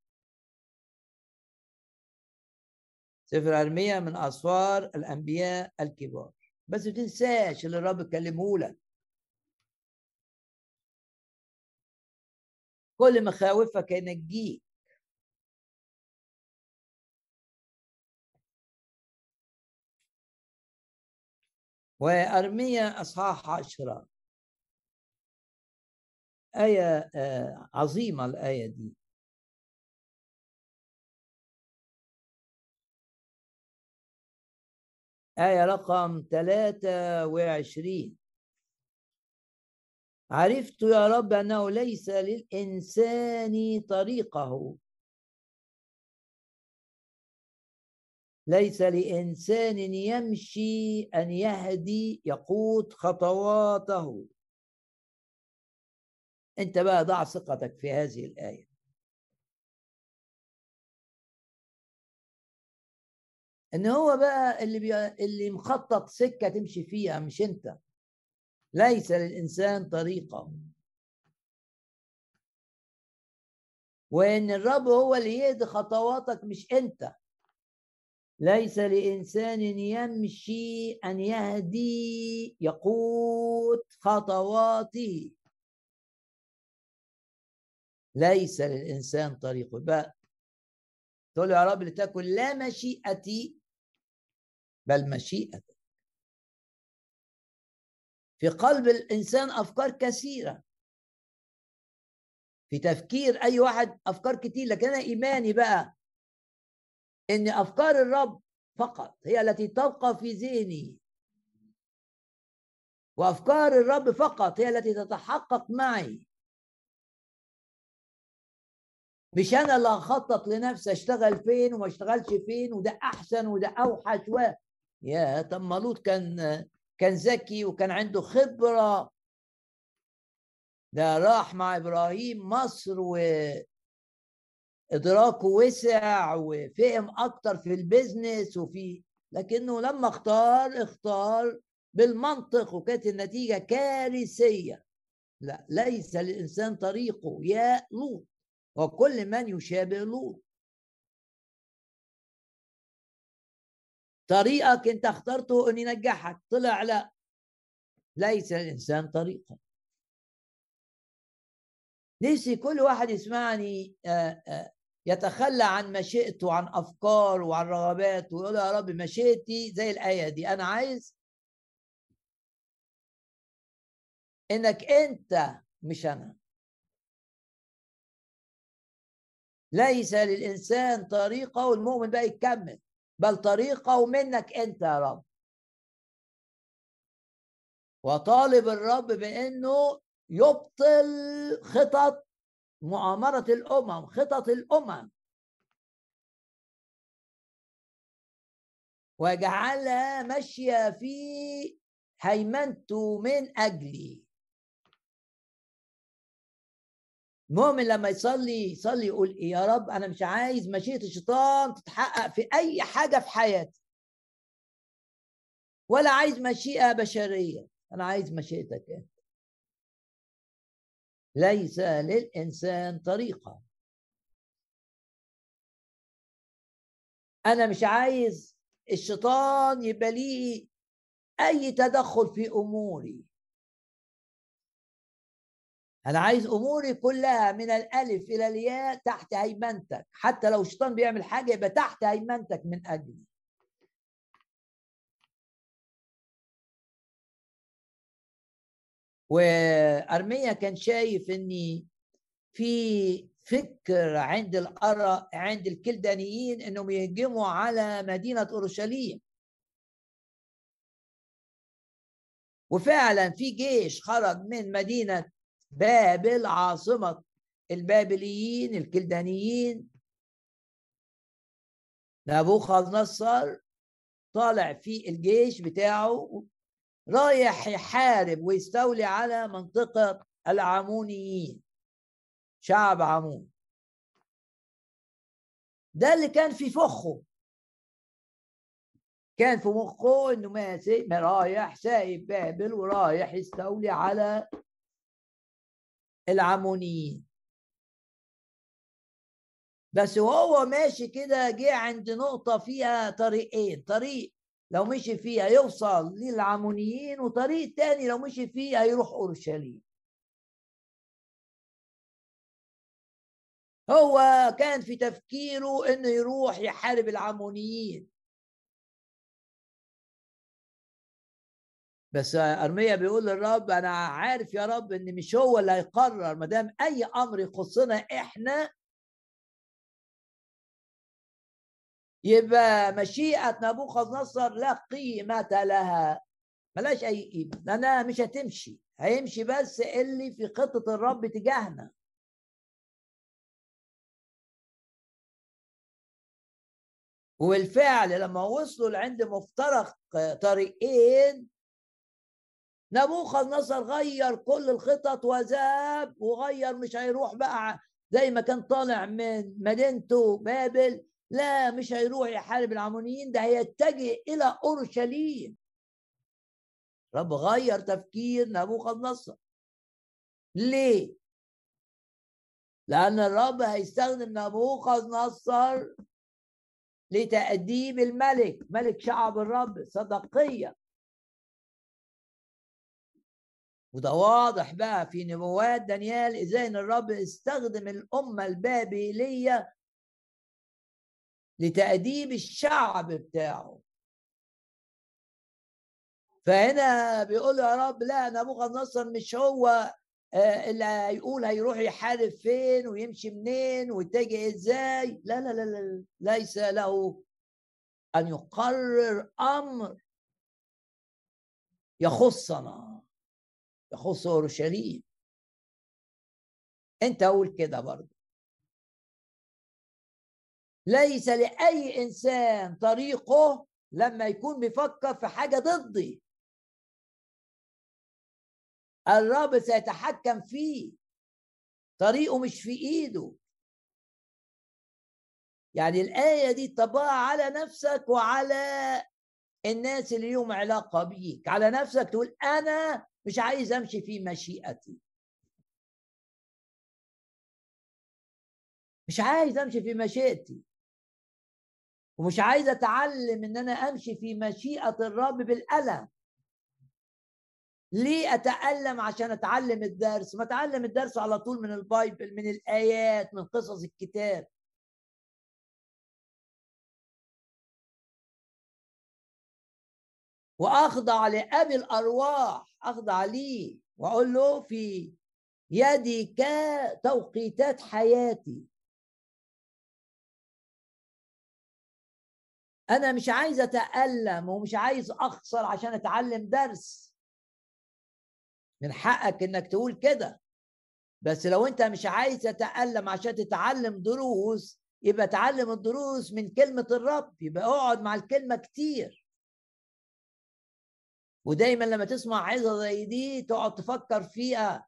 سفر أرميا من أسفار الأنبياء الكبار. بس ما تنساش اللي الرب كلمه لك. كل مخاوفك ينجيك. وأرميا أصحاح عشرة. آية آه، عظيمة الآية دي. آية رقم 23 عرفت يا رب أنه ليس للإنسان طريقه. ليس لإنسان يمشي أن يهدي يقود خطواته. أنت بقى ضع ثقتك في هذه الآية. إن هو بقى اللي بي... اللي مخطط سكة تمشي فيها مش أنت. ليس للإنسان طريقة. وإن الرب هو اللي يهدي خطواتك مش أنت. ليس لإنسان يمشي أن يهدي يقود خطواته. ليس للإنسان طريق. بقى تقول يا رب لتكن لا مشيئتي بل مشيئتك. في قلب الإنسان أفكار كثيرة. في تفكير أي واحد أفكار كتير لكن أنا إيماني بقى إن أفكار الرب فقط هي التي تبقى في ذهني. وأفكار الرب فقط هي التي تتحقق معي. مش أنا اللي هخطط لنفسي أشتغل فين وما أشتغلش فين وده أحسن وده أوحش و. يا طب ما لوط كان كان ذكي وكان عنده خبرة. ده راح مع إبراهيم مصر و. إدراكه وسع وفهم أكتر في البيزنس وفي لكنه لما اختار اختار بالمنطق وكانت النتيجة كارثية. لا ليس للإنسان طريقه. يا لوط. وكل من يشابه لوط طريقك انت اخترته ان ينجحك طلع لا. ليس للانسان طريقه نفسي كل واحد يسمعني آآ آآ يتخلى عن مشيئته وعن أفكاره وعن رغباته ويقول يا رب مشيئتي زي الآية دي أنا عايز إنك أنت مش أنا. ليس للإنسان طريقة والمؤمن بقى يكمل بل طريقة منك أنت يا رب. وطالب الرب بأنه يبطل خطط مؤامرة الأمم خطط الأمم. وجعلها ماشية في هيمنته من أجلي. المؤمن لما يصلي يصلي يقول إيه يا رب أنا مش عايز مشيئة الشيطان تتحقق في أي حاجة في حياتي. ولا عايز مشيئة بشرية أنا عايز مشيئتك أنت. ليس للإنسان طريقة. أنا مش عايز الشيطان يبقى ليه أي تدخل في أموري. أنا عايز أموري كلها من الألف إلى الياء تحت هيمنتك. حتى لو الشيطان بيعمل حاجة يبقى تحت هيمنتك من أجلي. وأرميا كان شايف ان في فكر عند الأرى عند الكلدانيين إنهم يهجموا على مدينة أورشليم. وفعلا في جيش خرج من مدينة بابل عاصمه البابليين الكلدانيين. نبوخذ نصر طالع في الجيش بتاعه رايح يحارب ويستولي على منطقة العمونيين شعب عمون. ده اللي كان في فخه. كان في مخه إنه ماسك رايح سايب بابل ورايح يستولي على العمونيين. بس وهو ماشي كده جه عند نقطة فيها طريقين طريق لو مشي فيها يوصل للعمونيين وطريق تاني لو مشي فيه هيروح أورشليم. هو كان في تفكيره إنه يروح يحارب العمونيين. بس ارميا بيقول للرب أنا عارف يا رب إن مش هو اللي هيقرر ما دام أي أمر يخصنا إحنا يبقى مشيئة نبوخذ نصر لا قيمة لها. ملاش أي قيمة. لأنها مش هتمشي. هيمشي بس اللي في خطة الرب تجاهنا. وبالفعل لما وصلوا لعند مفترق طريقين نبوخذ نصر غير كل الخطط وذاب وغير مش هيروح بقى زي ما كان طالع من مدينته بابل لا مش هيروح يحارب العمونيين ده هيتجه إلى أورشليم. رب غير تفكير نبوخذ نصر ليه؟ لأن الرب هيستخدم نبوخذ نصر لتأديب الملك ملك شعب الرب صدقية. وده واضح بقى في نبوات دانيال إزاي إن الرب استخدم الأمة البابلية لتأديب الشعب بتاعه. فهنا بيقول يا رب لا نبوخذ نصر مش هو آه، اللي هيقول هيروح يحارب فين ويمشي منين ويتجه إزاي. لا لا لا لا ليس له أن يقرر أمر يخصنا. يخص اورشليم أنت قول كده برضه. ليس لأي إنسان طريقه لما يكون بيفكر في حاجة ضدي. الرب سيتحكم فيه. طريقه مش في إيده. يعني الآية دي طبقها على نفسك وعلى الناس اللي لهم علاقة بيك. على نفسك تقول أنا مش عايز أمشي في مشيئتي. مش عايز أمشي في مشيئتي. ومش عايز أتعلم إن أنا أمشي في مشيئة الرب بالألم. ليه أتألم؟ عشان أتعلم الدرس. ما أتعلم الدرس على طول من البايبل من الآيات من قصص الكتاب. وأخضع لأبي الأرواح أخضع ليه وأقول له في يدك توقيتات حياتي. أنا مش عايز أتألم ومش عايز أخسر عشان أتعلم درس. من حقك إنك تقول كده. بس لو أنت مش عايز تتألم عشان تتعلم دروس يبقى تعلم الدروس من كلمة الرب يبقى اقعد مع الكلمة كتير. ودايما لما تسمع عظة زي دي تقعد تفكر فيها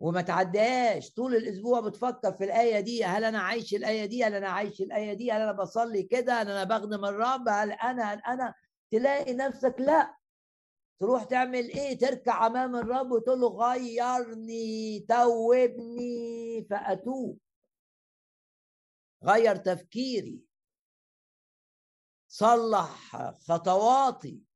وما تعديهاش. طول الأسبوع بتفكر في الآية دي هل أنا عايش الآية دي؟ هل أنا عايش الآية دي؟ هل أنا بصلي كده؟ هل أنا بخدم الرب؟ هل أنا هل أنا؟ تلاقي نفسك لا. تروح تعمل إيه؟ تركع أمام الرب وتقول له غيرني توبني فأتوب. غير تفكيري. صلح خطواتي.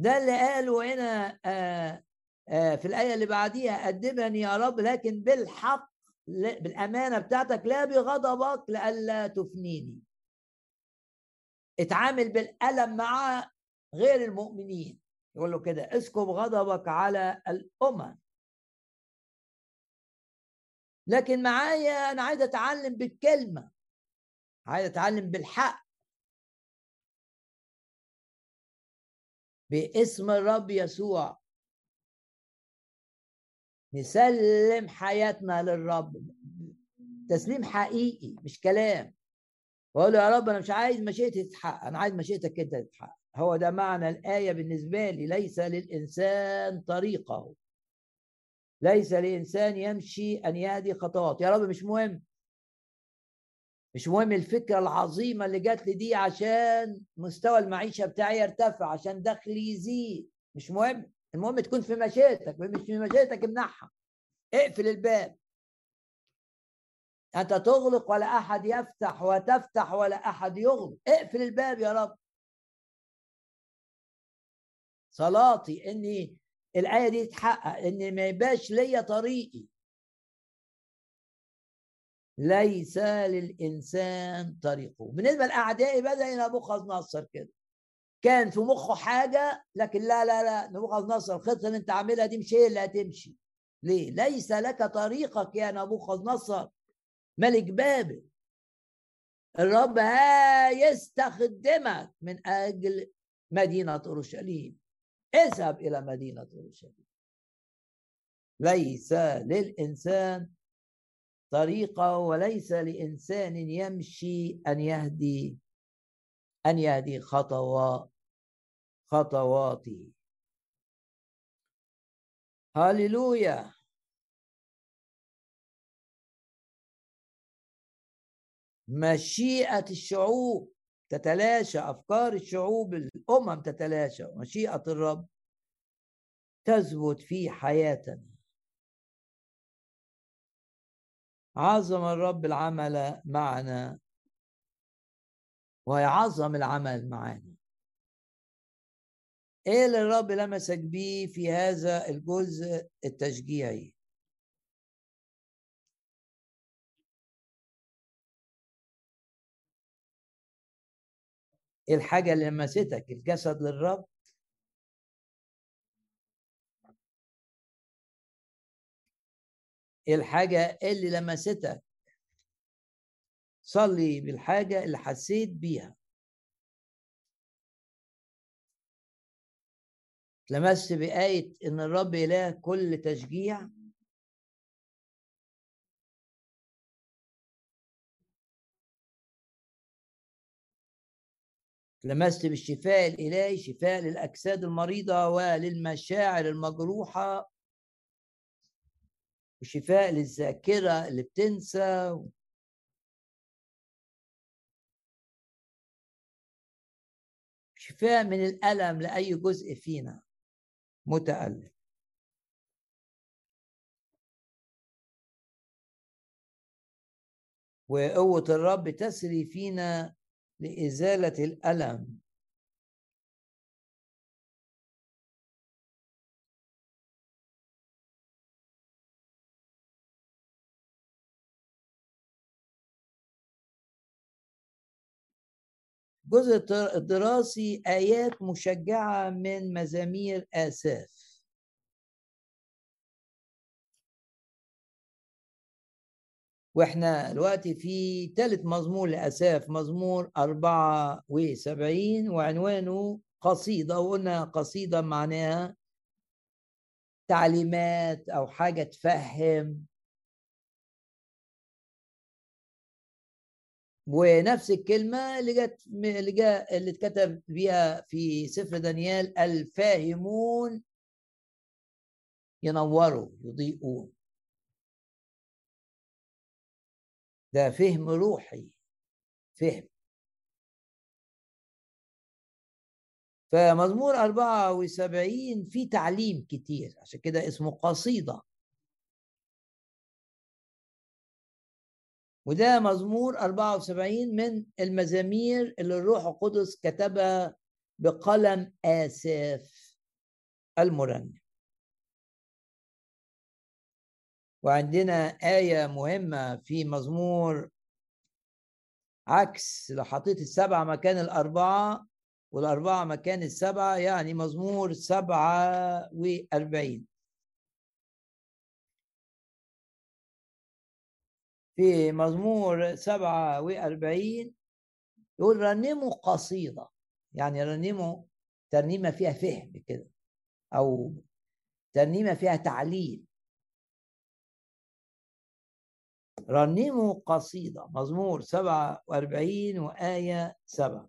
ده اللي قاله هنا آه آه في الآية اللي بعديها أدبني يا رب لكن بالحق بالأمانة بتاعتك لا بغضبك لئلا تفنيني. اتعامل بالألم مع غير المؤمنين. يقول له كده اسكب غضبك على الامم لكن معايا أنا عايز أتعلم بالكلمة عايز أتعلم بالحق. باسم الرب يسوع. نسلم حياتنا للرب. تسليم حقيقي مش كلام. له يا رب أنا مش عايز مشيئتي تتحقق أنا عايز مشيئتك أنت تتحقق. هو ده معنى الآية بالنسبة لي. ليس للإنسان طريقه. ليس لإنسان يمشي أن يهدي خطوات يا رب مش مهم. مش مهم الفكرة العظيمة اللي جات لي دي عشان مستوى المعيشة بتاعي يرتفع عشان دخلي يزيد. مش مهم. المهم تكون في مشيئتك مش في مشيئتك امنعها اقفل الباب. أنت تغلق ولا أحد يفتح وتفتح ولا أحد يغلق. اقفل الباب يا رب. صلاتي إني الآية دي تتحقق إن ما يبقاش ليا طريقي. ليس للإنسان طريقه. بالنسبة لأعدائي بدأ نبوخذ نصر كده. كان في مخه حاجة لكن لا لا لا نبوخذ نصر الخطة اللي أنت عاملها دي مش هي اللي هتمشي. ليه؟ ليس لك طريقك يا نبوخذ نصر ملك بابل. الرب يستخدمك من أجل مدينة أورشليم. اذهب إلى مدينة أورشليم. ليس للإنسان طريقة وليس لإنسان يمشي أن يهدي أن يهدي خطوات خطواته هللويا مشيئة الشعوب تتلاشى أفكار الشعوب الأمم تتلاشى مشيئة الرب تثبت في حياتنا. عظم الرب العمل معنا. ويعظم العمل معنا إيه اللي الرب لمسك بيه في هذا الجزء التشجيعي؟ إيه الحاجة اللي لمستك؟ الجسد للرب؟ الحاجة اللي لمستك صلي بالحاجة اللي حسيت بيها. لمست بآية إن الرب إله كل تشجيع؟ لمست بالشفاء الإلهي شفاء للأجساد المريضة وللمشاعر المجروحة؟ وشفاء للذاكرة اللي بتنسى. شفاء من الألم لأي جزء فينا. متألم. وقوة الرب تسري فينا لإزالة الألم. الجزء الدراسي آيات مشجعة من مزامير آساف. وإحنا دلوقتي في ثالث مزمور لأساف مزمور 74 وعنوانه قصيدة وقلنا قصيدة معناها تعليمات أو حاجة تفهم ونفس الكلمة اللي جت اللي اللي اتكتب بيها في سفر دانيال الفاهمون ينوروا يضيئون. ده فهم روحي فهم. فمزمور 74 فيه تعليم كتير عشان كده اسمه قصيدة. وده مزمور 74 من المزامير اللي الروح القدس كتبها بقلم آساف المرنم. وعندنا آية مهمة في مزمور عكس لو حطيت السبعة مكان الأربعة والأربعة مكان السبعة يعني مزمور سبعة وأربعين. في مزمور سبعة وأربعين يقول رنموا قصيدة يعني رنموا ترنيمة فيها فهم كده أو ترنيمة فيها تعليل. رنموا قصيدة مزمور 47 وآية 7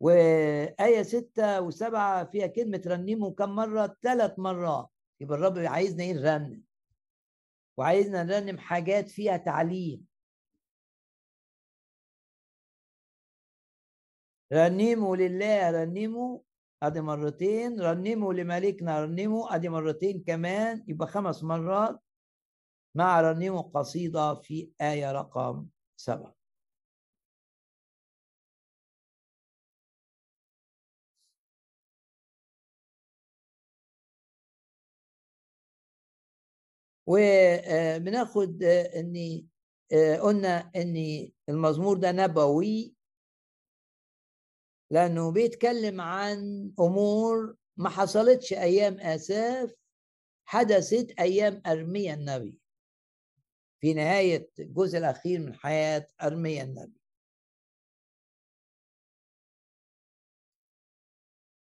وآية 6 و7 فيها كلمة رنموا كم مرة؟ ثلاث مرات. يبقى الرب عايزنا إيه؟ نرنم. وعايزنا نرنم حاجات فيها تعليم. رنموا لله رنموا أدي مرتين. رنموا لملكنا رنموا أدي مرتين كمان يبقى خمس مرات. مع رنموا قصيدة في آية رقم سبعة. وبناخد ان قلنا ان المزمور ده نبوي لأنه بيتكلم عن أمور ما حصلتش أيام آساف حدثت أيام ارميا النبي. في نهاية الجزء الأخير من حياة ارميا النبي.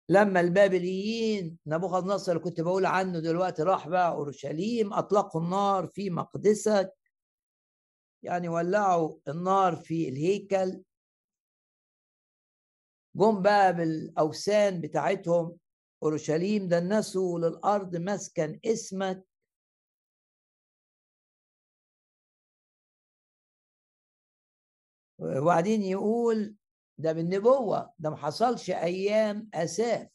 لما البابليين نبوخذ نصر اللي كنت بقول عنه دلوقتي راح بقى أورشليم أطلقوا النار في مقدسك يعني ولعوا النار في الهيكل. جم بقى بالأوثان بتاعتهم. أورشليم دنسوا للأرض مسكن اسمك. وبعدين يقول ده بالنبوة ده ما حصلش أيام أساف.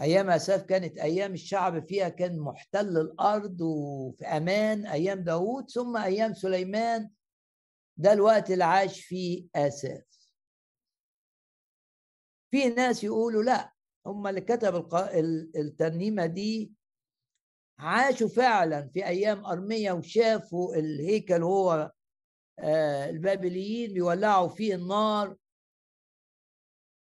أيام أساف كانت أيام الشعب فيها كان محتل الأرض وفي أمان أيام داوود ثم أيام سليمان. ده الوقت اللي عاش فيه آساف. في ناس يقولوا لا هم اللي كتب الترنيمة دي. عاشوا فعلا في أيام أرمية وشافوا الهيكل هو آه، البابليين بيولعوا فيه النار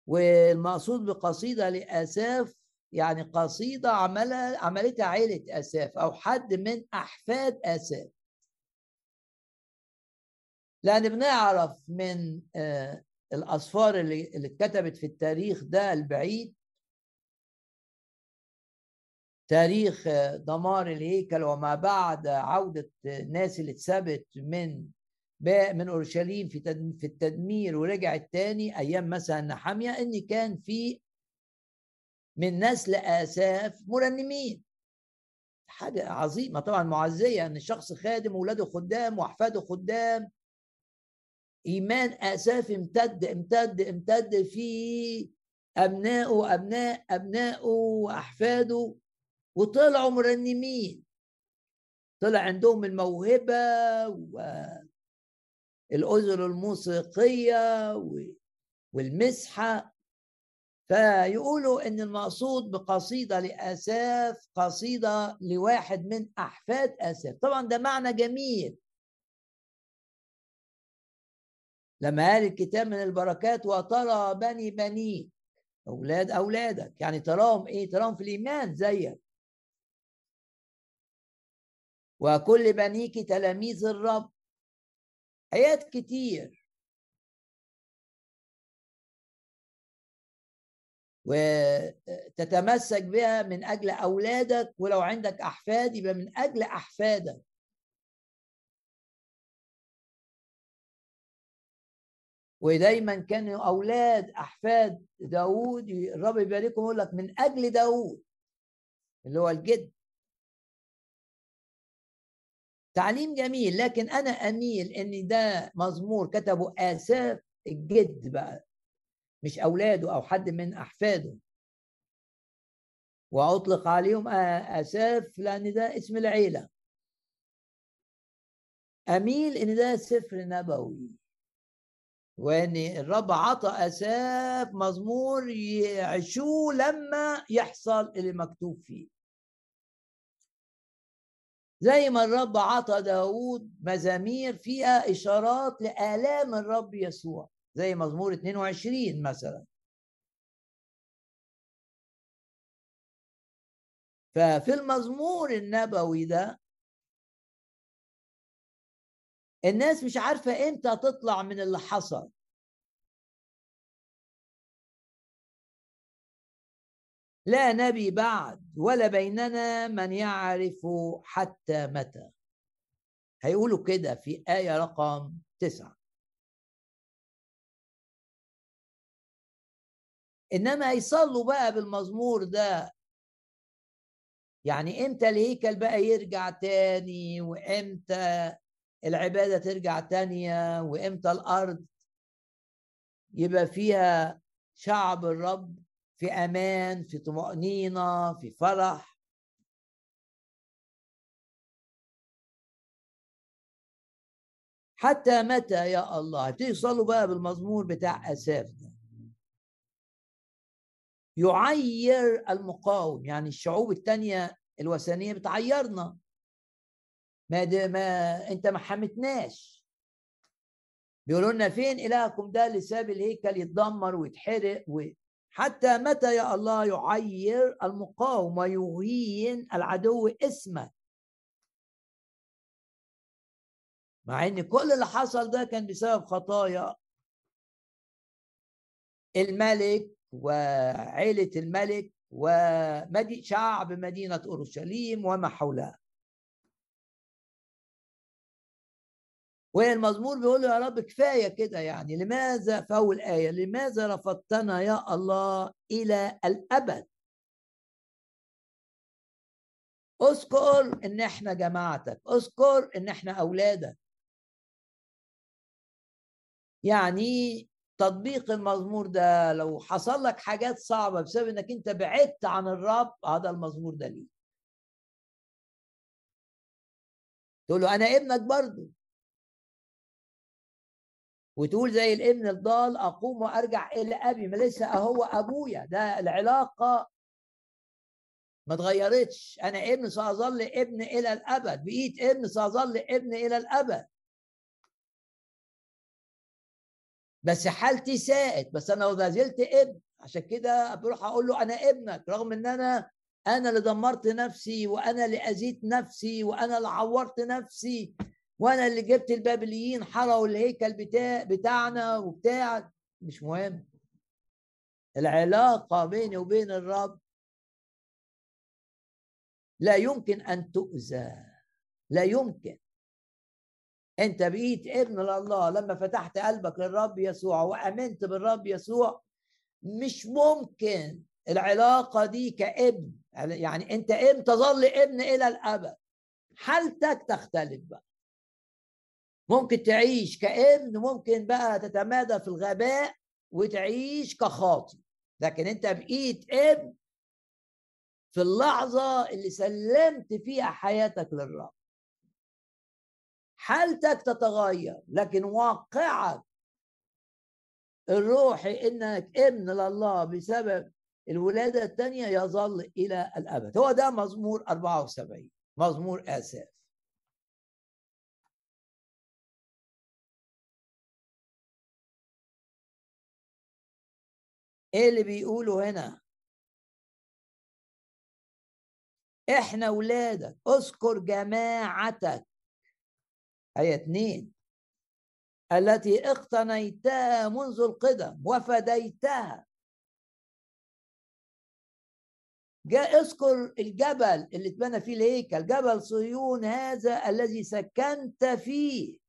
والمقصود بقصيدة لآساف يعني قصيدة عملها عملتها عيلة آساف أو حد من أحفاد آساف. لأن بنعرف من آه، الأسفار اللي, اللي اتكتبت في التاريخ ده البعيد. تاريخ آه، دمار الهيكل وما بعد عودة الناس اللي اتثبت من باء من أورشليم في في التدمير ورجع الثاني أيام مثلا نحامية إن كان في من نسل آساف مرنمين. حاجة عظيمة طبعا معزية إن الشخص خادم واولاده خدام وأحفاده خدام. إيمان آساف امتد امتد امتد في ابنائه أبناء ابنائه وأحفاده وطلعوا مرنمين. طلع عندهم الموهبة و الأذن الموسيقية والمسحة. فيقولوا إن المقصود بقصيدة لآساف قصيدة لواحد من أحفاد آساف. طبعا ده معنى جميل. لما قال الكتاب من البركات وترى بني بنيك أولاد أولادك. يعني تراهم إيه؟ تراهم في الإيمان زيك. وكل بنيك تلاميذ الرب. آيات كتير. وتتمسك بها من أجل أولادك ولو عندك أحفاد يبقى من أجل أحفادك. ودايما كانوا أولاد أحفاد داود الرب يباركهم يقول لك من أجل داود اللي هو الجد. تعليم جميل لكن أنا أميل إن ده مزمور كتبه اساف الجد بقى مش أولاده أو حد من أحفاده. وأطلق عليهم اساف لأن ده اسم العيلة. أميل إن ده سفر نبوي وإن الرب عطى اساف مزمور يعيشوه لما يحصل اللي مكتوب فيه. زي ما الرب عطى داود مزامير فيها إشارات لآلام الرب يسوع زي مزمور 22 مثلا. ففي المزمور النبوي ده الناس مش عارفة إمتى تطلع من اللي حصل. لا نبي بعد ولا بيننا من يعرف حتى متى. هيقولوا كده في آية رقم تسعة. إنما هيصلوا بقى بالمزمور ده يعني إمتى الهيكل بقى يرجع تاني وإمتى العبادة ترجع تانية وإمتى الأرض يبقى فيها شعب الرب؟ في أمان في طمأنينة في فرح. حتى متى يا الله؟ هتوصلوا بقى بالمزمور بتاع آساف ده. يعير المقاوم يعني الشعوب التانية الوثنية بتعيرنا. ما, ما أنت ما حمتناش. بيقولوا لنا فين إلهكم ده اللي ساب الهيكل يتدمر ويتحرق و... حتى متى يا الله يعير المقاوم ويهين العدو اسمك مع إن كل اللي حصل ده كان بسبب خطايا الملك وعيلة الملك وشعب مدينة أورشليم وما حولها. والمزمور بيقول له يا رب كفاية كده يعني لماذا في أول آية؟ لماذا رفضتنا يا الله إلى الأبد؟ اذكر إن إحنا جماعتك اذكر إن إحنا أولادك. يعني تطبيق المزمور ده لو حصل لك حاجات صعبة بسبب إنك أنت بعدت عن الرب هذا المزمور ده ليه تقول له أنا ابنك برضه. وتقول زي الابن الضال أقوم وأرجع إلى أبي ما لسه هو أبويا. ده العلاقة ما اتغيرتش. أنا ابن سأظل ابن إلى الأبد بقيت ابن سأظل ابن إلى الأبد. بس حالتي ساءت بس أنا ما زلت ابن عشان كده بروح أقول له أنا ابنك رغم إن أنا أنا اللي دمرت نفسي وأنا اللي أذيت نفسي وأنا اللي عورت نفسي. وأنا اللي جبت البابليين حرقوا الهيكل بتاع بتاعنا وبتاع. مش مهم. العلاقة بيني وبين الرب لا يمكن أن تؤذى. لا يمكن. أنت بقيت ابن لله. لما فتحت قلبك للرب يسوع وآمنت بالرب يسوع مش ممكن العلاقة دي كابن. يعني أنت ابن تظل ابن إلى الأبد. حالتك تختلف بقى. ممكن تعيش كابن ممكن بقى تتمادى في الغباء وتعيش كخاطي. لكن أنت بقيت ابن في اللحظة اللي سلمت فيها حياتك للرب. حالتك تتغير لكن واقعك الروحي إنك ابن لله بسبب الولادة الثانية يظل إلى الأبد. هو ده مزمور 74 مزمور آساف إيه اللي بيقوله هنا؟ إحنا ولادك اذكر جماعتك. آية اتنين. التي اقتنيتها منذ القدم وفديتها. جاء اذكر الجبل اللي اتبنى فيه الهيكل جبل صهيون هذا الذي سكنت فيه.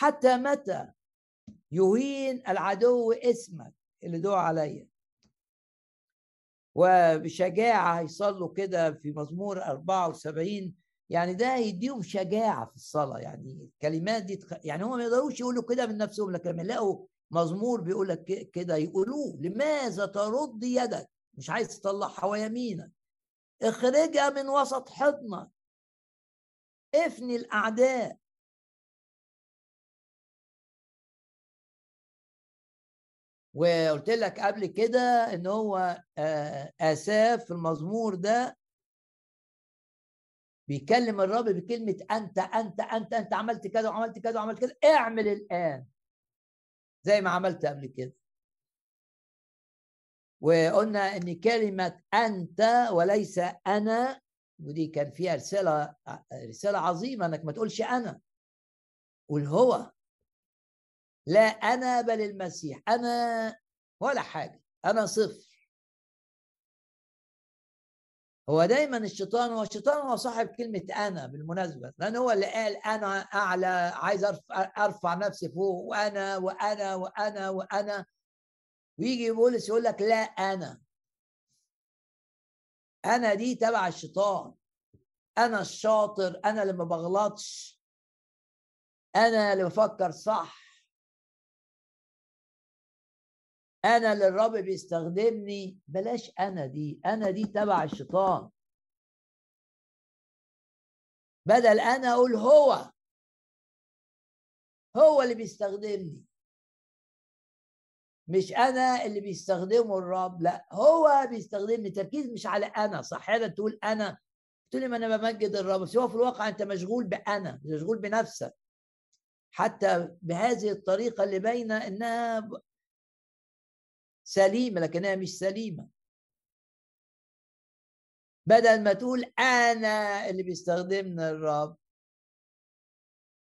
حتى متى يهين العدو اسمك اللي دعا عليا. وبشجاعة هيصلوا كده في مزمور 74 يعني ده يديهم شجاعة في الصلاة. يعني الكلمات دي تخ... يعني هم ما يقدروش يقولوا كده من نفسهم لكن لما يلاقوا مزمور بيقول لك كده يقولوه. لماذا ترد يدك؟ مش عايز تطلعها ويمينك اخرجها من وسط حضنك. افني الأعداء. وقلت لك قبل كده إن هو آه، اساف في المزمور ده بيكلم الرب بكلمة أنت أنت أنت أنت عملت كذا وعملت كذا وعملت كذا اعمل الآن زي ما عملت قبل كده. وقلنا إن كلمة أنت وليس أنا ودي كان فيها رساله رسالة عظيمة إنك ما تقولش أنا قول هو. لا أنا بل المسيح أنا ولا حاجة أنا صفر. هو دايما الشيطان هو الشيطان هو صاحب كلمة أنا بالمناسبة لأن هو اللي قال أنا أعلى عايز أرفع, أرفع نفسي فوق وأنا وأنا وأنا وأنا. ويجي بولس يقول لك لا أنا. أنا دي تبع الشيطان. أنا الشاطر أنا اللي ما بغلطش. أنا اللي بفكر صح. أنا اللي الرب بيستخدمني بلاش أنا دي أنا دي تبع الشيطان. بدل أنا أقول هو هو اللي بيستخدمني. مش أنا اللي بيستخدمه الرب لا هو بيستخدمني. تركيز مش على أنا صح؟ هذا تقول أنا. تقول لي ما أنا بمجد الرب. بس هو في الواقع أنت مشغول بأنا مشغول بنفسك. حتى بهذه الطريقة اللي باينه إنها سليمة لكنها مش سليمة. بدل ما تقول أنا اللي بيستخدمنا الرب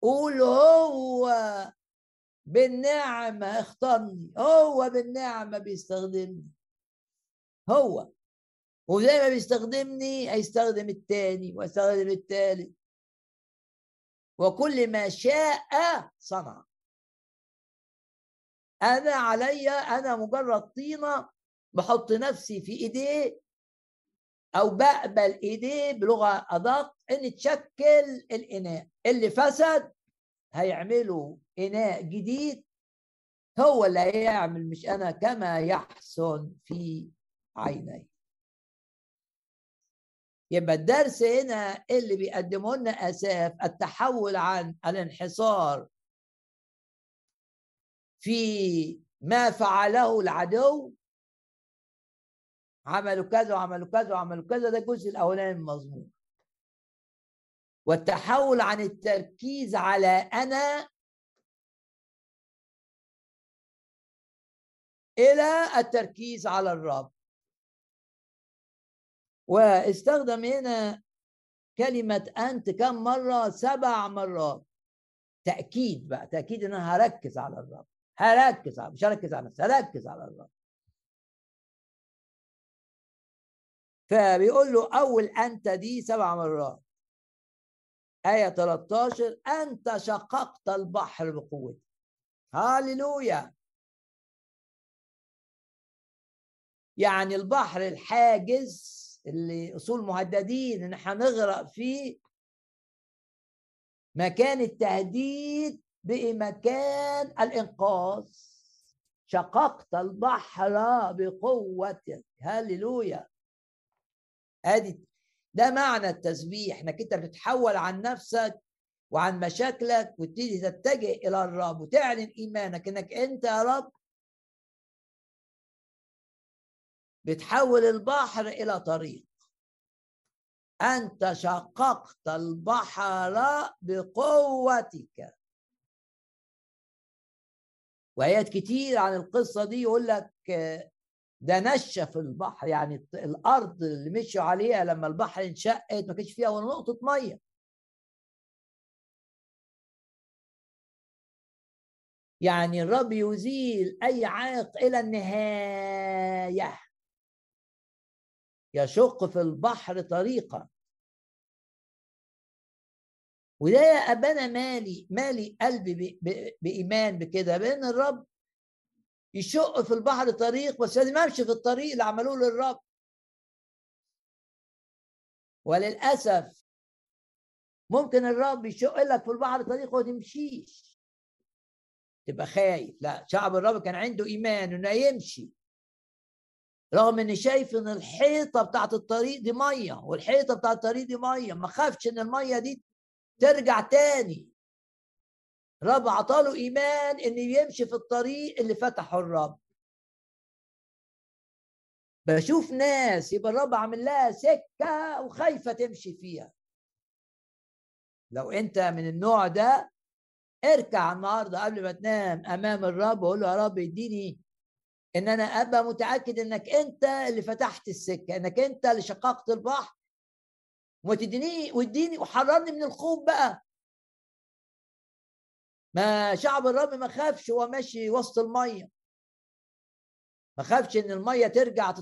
قول هو بالنعمة اختارني هو بالنعمة بيستخدمني. هو. وزي ما بيستخدمني هيستخدم التاني ويستخدم التالت. وكل ما شاء صنع. أنا عليا أنا مجرد طينة بحط نفسي في ايديه أو بقبل ايديه بلغة أدق إن تشكل الإناء. اللي فسد هيعملوا إناء جديد هو اللي هيعمل مش أنا كما يحسن في عيني. يبقى الدرس هنا اللي بيقدمه لنا أساف التحول عن الانحصار في ما فعله العدو. عملوا كذا وعملوا كذا وعملوا كذا ده الجزء الأولاني من المضمون والتحول عن التركيز على أنا إلى التركيز على الرب. واستخدم هنا كلمة أنت كم مرة؟ سبع مرات. تأكيد بقى تأكيد إن أنا هركز على الرب. هركز على مش هركز على نفسي هركز على الرب فبيقول له أول أنت دي سبع مرات. آية 13 أنت شققت البحر بقوتك. هاليلويا. يعني البحر الحاجز اللي أصول مهددين إن إحنا نغرق فيه. مكان التهديد بمكان الإنقاذ. شققت البحر بقوتك هللويا. أدي. ده معنى التسبيح إنك أنت بتتحول عن نفسك وعن مشاكلك وتبتدي تتجه إلى الرب وتعلن إيمانك إنك أنت يا رب بتحول البحر إلى طريق. أنت شققت البحر بقوتك. وآيات كتير عن القصة دي يقول لك ده نشف البحر يعني الأرض اللي مشوا عليها لما البحر انشقت ما كانش فيها ولا نقطة مية. يعني الرب يزيل أي عائق إلى النهاية. يشق في البحر طريقا. وده يا ابانا مالي مالي قلبي بإيمان بكده بأن الرب يشق في البحر طريق بس لازم امشي في الطريق اللي عملوه للرب. وللأسف ممكن الرب يشق لك في البحر طريق وما تمشيش. تبقى خايف. لا شعب الرب كان عنده إيمان إنه يمشي. رغم اني شايف إن الحيطة بتاعت الطريق دي مية والحيطة بتاعت الطريق دي مية. ما خافش إن المية دي ترجع تاني. رب عطاله إيمان إن يمشي في الطريق اللي فتحه الرب. بشوف ناس يبقى الرب عامل لها سكة وخايفة تمشي فيها. لو أنت من النوع ده اركع النهارده قبل ما تنام أمام الرب وقول له يا رب اديني إن أنا أبقى متأكد إنك أنت اللي فتحت السكة إنك أنت اللي شققت البحر وما تديني واديني وحررني من الخوف بقى. ما شعب الرب ما خافش وهو ماشي وسط المية. ما خافش إن المية ترجع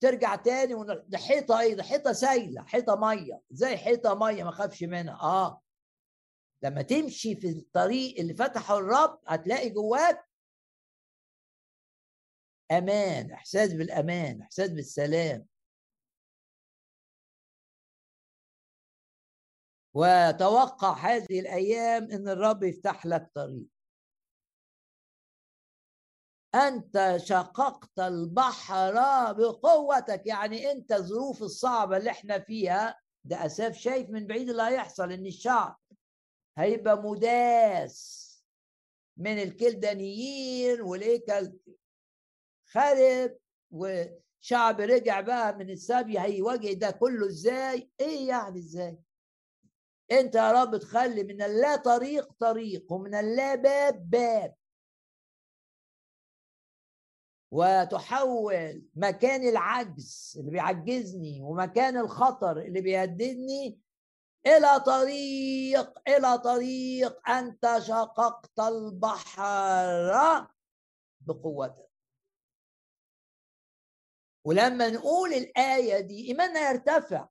ترجع تاني ده حيطة إيه؟ ده حيطة سايلة حيطة مية. زي حيطة مية ما خافش منها. آه. لما تمشي في الطريق اللي فتحه الرب هتلاقي جواك أمان إحساس بالأمان إحساس بالسلام. وتوقع هذه الأيام إن الرب يفتح لك طريق. أنت شققت البحر بقوتك يعني أنت الظروف الصعبة اللي إحنا فيها ده أساف شايف من بعيد اللي هيحصل إن الشعب هيبقى مداس من الكلدانيين والهيكل خرب وشعب رجع بقى من السبي هيواجه ده كله إزاي؟ إيه يعني إزاي؟ انت يا رب تخلي من اللا طريق طريق ومن اللا باب باب. وتحول مكان العجز اللي بيعجزني ومكان الخطر اللي بيهددني إلى طريق إلى طريق أنت شققت البحر بقوتك. ولما نقول الآية دي إيماننا يرتفع.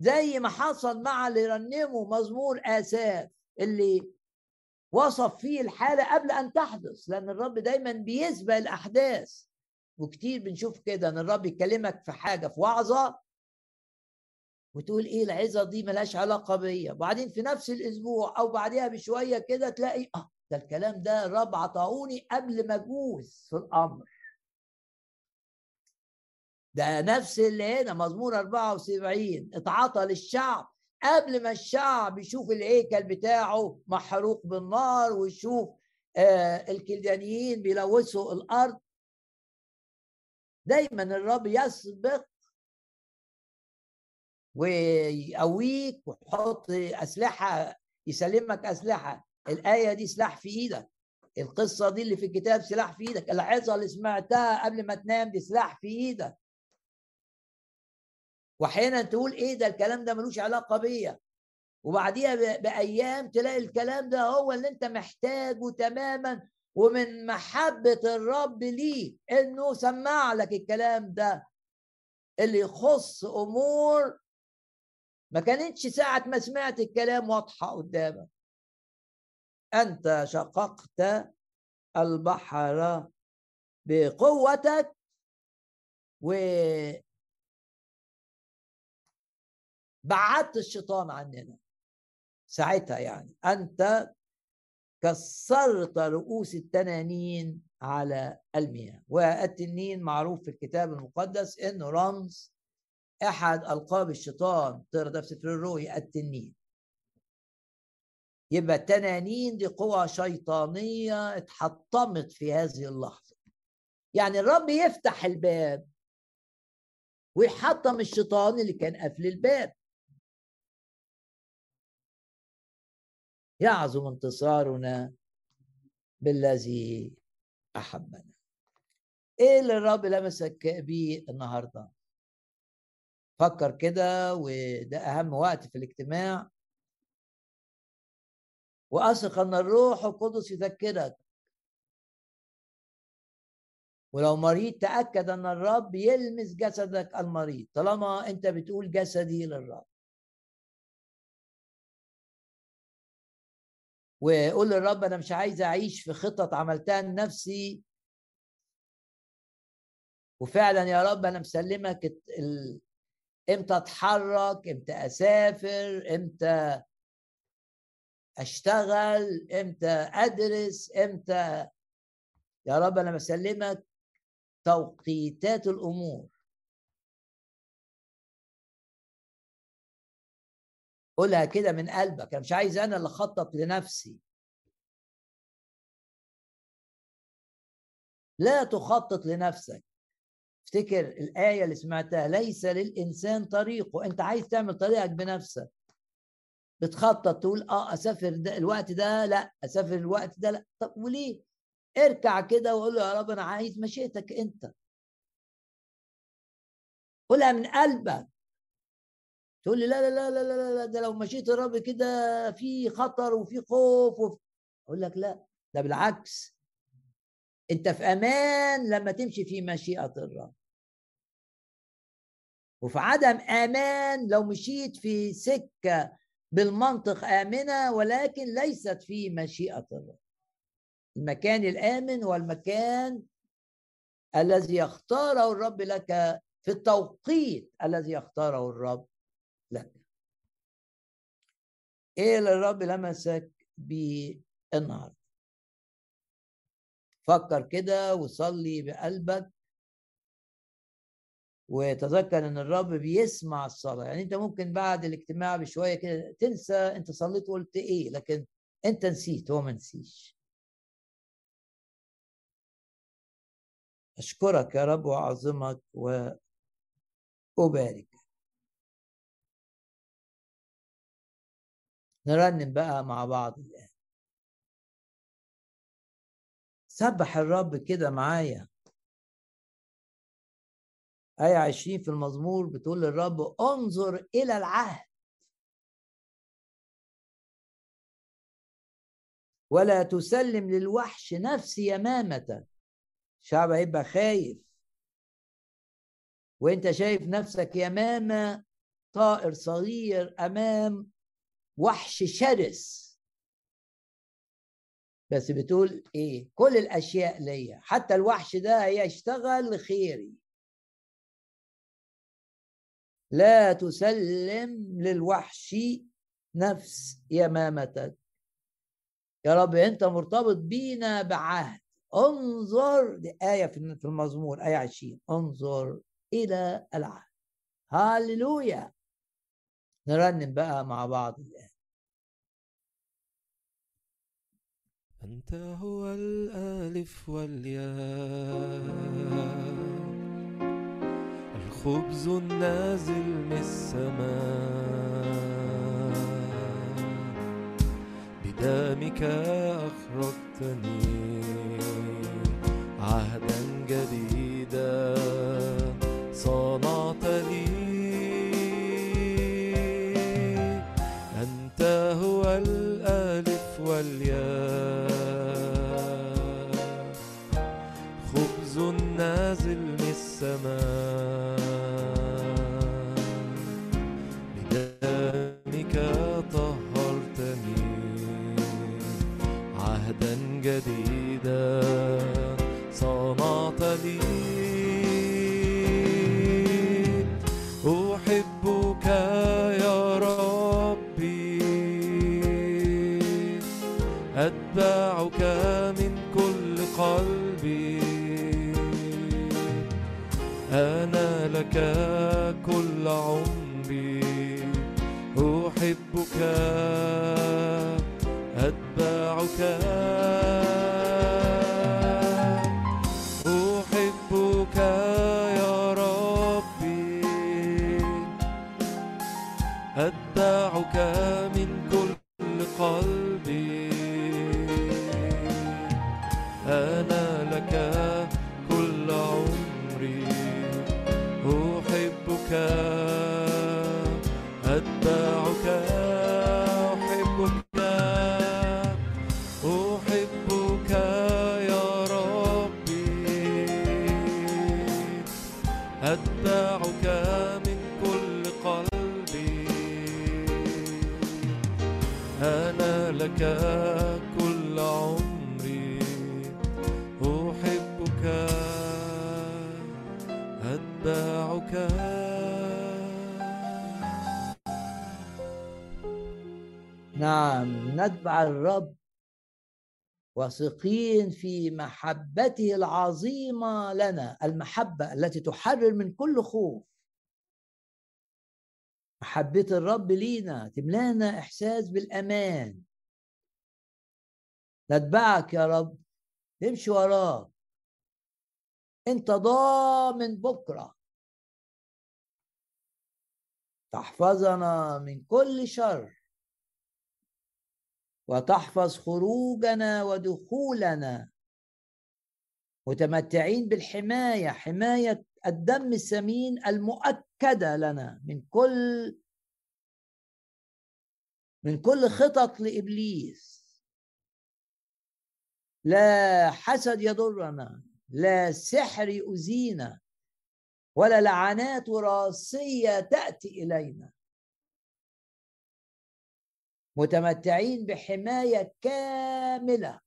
زي ما حصل مع اللي رنموا مزمور آساف اللي وصف فيه الحالة قبل أن تحدث لأن الرب دايما بيسبق الأحداث. وكتير بنشوف كده إن الرب يكلمك في حاجة في وعظة وتقول إيه العظة دي ملهاش علاقة بيا. وبعدين في نفس الأسبوع أو بعدها بشوية كده تلاقي آه ده الكلام ده الرب عطاوني قبل ما أجوز في الأمر. ده نفس اللي هنا مزمور 74 اتعطى للشعب قبل ما الشعب يشوف الهيكل بتاعه محروق بالنار ويشوف آه الكلدانيين بيلوثوا الأرض. دايما الرب يسبق ويقويك ويحط أسلحة يسلمك أسلحة. الآية دي سلاح في إيدك. القصة دي اللي في الكتاب سلاح في إيدك. العظة اللي سمعتها قبل ما تنام دي سلاح في إيدك. وأحيانا تقول إيه ده الكلام ده ملوش علاقة بيا. وبعديها بأيام تلاقي الكلام ده هو اللي أنت محتاجه تماما ومن محبة الرب ليك إنه سمع لك الكلام ده. اللي يخص أمور ما كانتش ساعة ما سمعت الكلام واضحة قدامك. أنت شققت البحر بقوتك و بعدت الشيطان عننا. ساعتها يعني أنت كسرت رؤوس التنانين على المياه. والتنين معروف في الكتاب المقدس إنه رمز أحد ألقاب الشيطان. تقرأ في سفر الرؤيا التنين يبقى التنانين دي قوى شيطانية اتحطمت في هذه اللحظة. يعني الرب يفتح الباب ويحطم الشيطان اللي كان قافل الباب. يعظم انتصارنا بالذي أحبنا. إيه اللي الرب لمسك بيه النهارده؟ فكر كده وده أهم وقت في الاجتماع. وأثق أن الروح القدس يذكرك. ولو مريض تأكد أن الرب يلمس جسدك المريض. طالما أنت بتقول جسدي للرب. وقول للرب أنا مش عايز أعيش في خطط عملتها لنفسي. وفعلا يا رب أنا مسلمك ال... إمتى أتحرك إمتى أسافر إمتى أشتغل إمتى أدرس إمتى يا رب أنا بسلمك توقيتات الأمور. قولها كده من قلبك أنا مش عايز أنا اللي أخطط لنفسي. لا تخطط لنفسك. افتكر الآية اللي سمعتها ليس للإنسان طريقه أنت عايز تعمل طريقك بنفسك. بتخطط تقول آه أسافر ده الوقت ده لا أسافر الوقت ده لا. طب وليه؟ اركع كده وقول له يا رب أنا عايز مشيئتك أنت. قولها من قلبك. تقول لي لا لا لا لا لا, ده لو مشيت الرب كده في خطر وفي خوف وفي أقول لك لا ده بالعكس. أنت في أمان لما تمشي في مشيئة الرب. وفي عدم أمان لو مشيت في سكة بالمنطق آمنة ولكن ليست في مشيئة الرب. المكان الآمن والمكان الذي يختاره الرب لك في التوقيت الذي يختاره الرب لك إيه اللي الرب لمسك بيه النهارده؟ فكر كده وصلي بقلبك وتذكر إن الرب بيسمع الصلاة. يعني أنت ممكن بعد الاجتماع بشوية كده تنسى أنت صليت وقلت إيه لكن أنت نسيت هو ما نسيش. أشكرك يا رب وأعظمك وأبارك. نرنم بقى مع بعض الان سبح الرب كده معايا. آية عشرين في المزمور بتقول للرب انظر إلى العهد. ولا تسلم للوحش نفس يمامتك الشعب هيبقى خايف. وانت شايف نفسك يمامة طائر صغير أمام وحش شرس. بس بتقول إيه؟ كل الأشياء ليا. حتى الوحش ده هيشتغل لخيري. لا تسلم للوحش نفس يمامتك يا رب أنت مرتبط بينا بعهد. انظر دي آية في المزمور آية 20 انظر إلى العهد. هاللويا نرنم بقى مع بعض الآن أنت هو الألف والياء الخبز النازل من السماء. بدمك أخرجتني عهدا جديدا صنعت لي والياء. خبز نازل من السماء. بدمك طهرتني عهدا جديدا. أتبعك نعم نتبع الرب واثقين في محبته العظيمة لنا المحبة التي تحرر من كل خوف. محبة الرب لينا تملانا إحساس بالأمان. نتبعك يا رب نمشي وراك. أنت ضامن بكرة. تحفظنا من كل شر. وتحفظ خروجنا ودخولنا. متمتعين بالحماية حماية الدم الثمين المؤكدة لنا من كل من كل خطط لإبليس. لا حسد يضرنا لا سحر يؤذينا ولا لعنات وراثيه تأتي إلينا. متمتعين بحماية كاملة.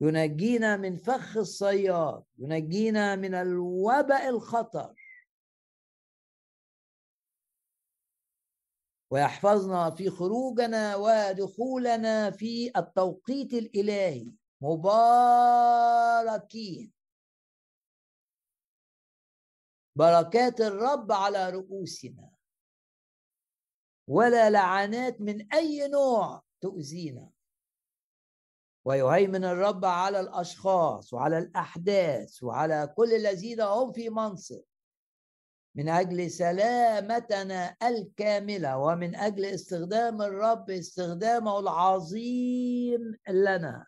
ينجينا من فخ الصياد ينجينا من الوباء الخطر. ويحفظنا في خروجنا ودخولنا في التوقيت الإلهي. مباركين. بركات الرب على رؤوسنا. ولا لعنات من أي نوع تؤذينا. ويهيمن الرب على الأشخاص وعلى الأحداث وعلى كل الذين هم في منصب. من أجل سلامتنا الكاملة ومن أجل استخدام الرب استخدامه العظيم لنا.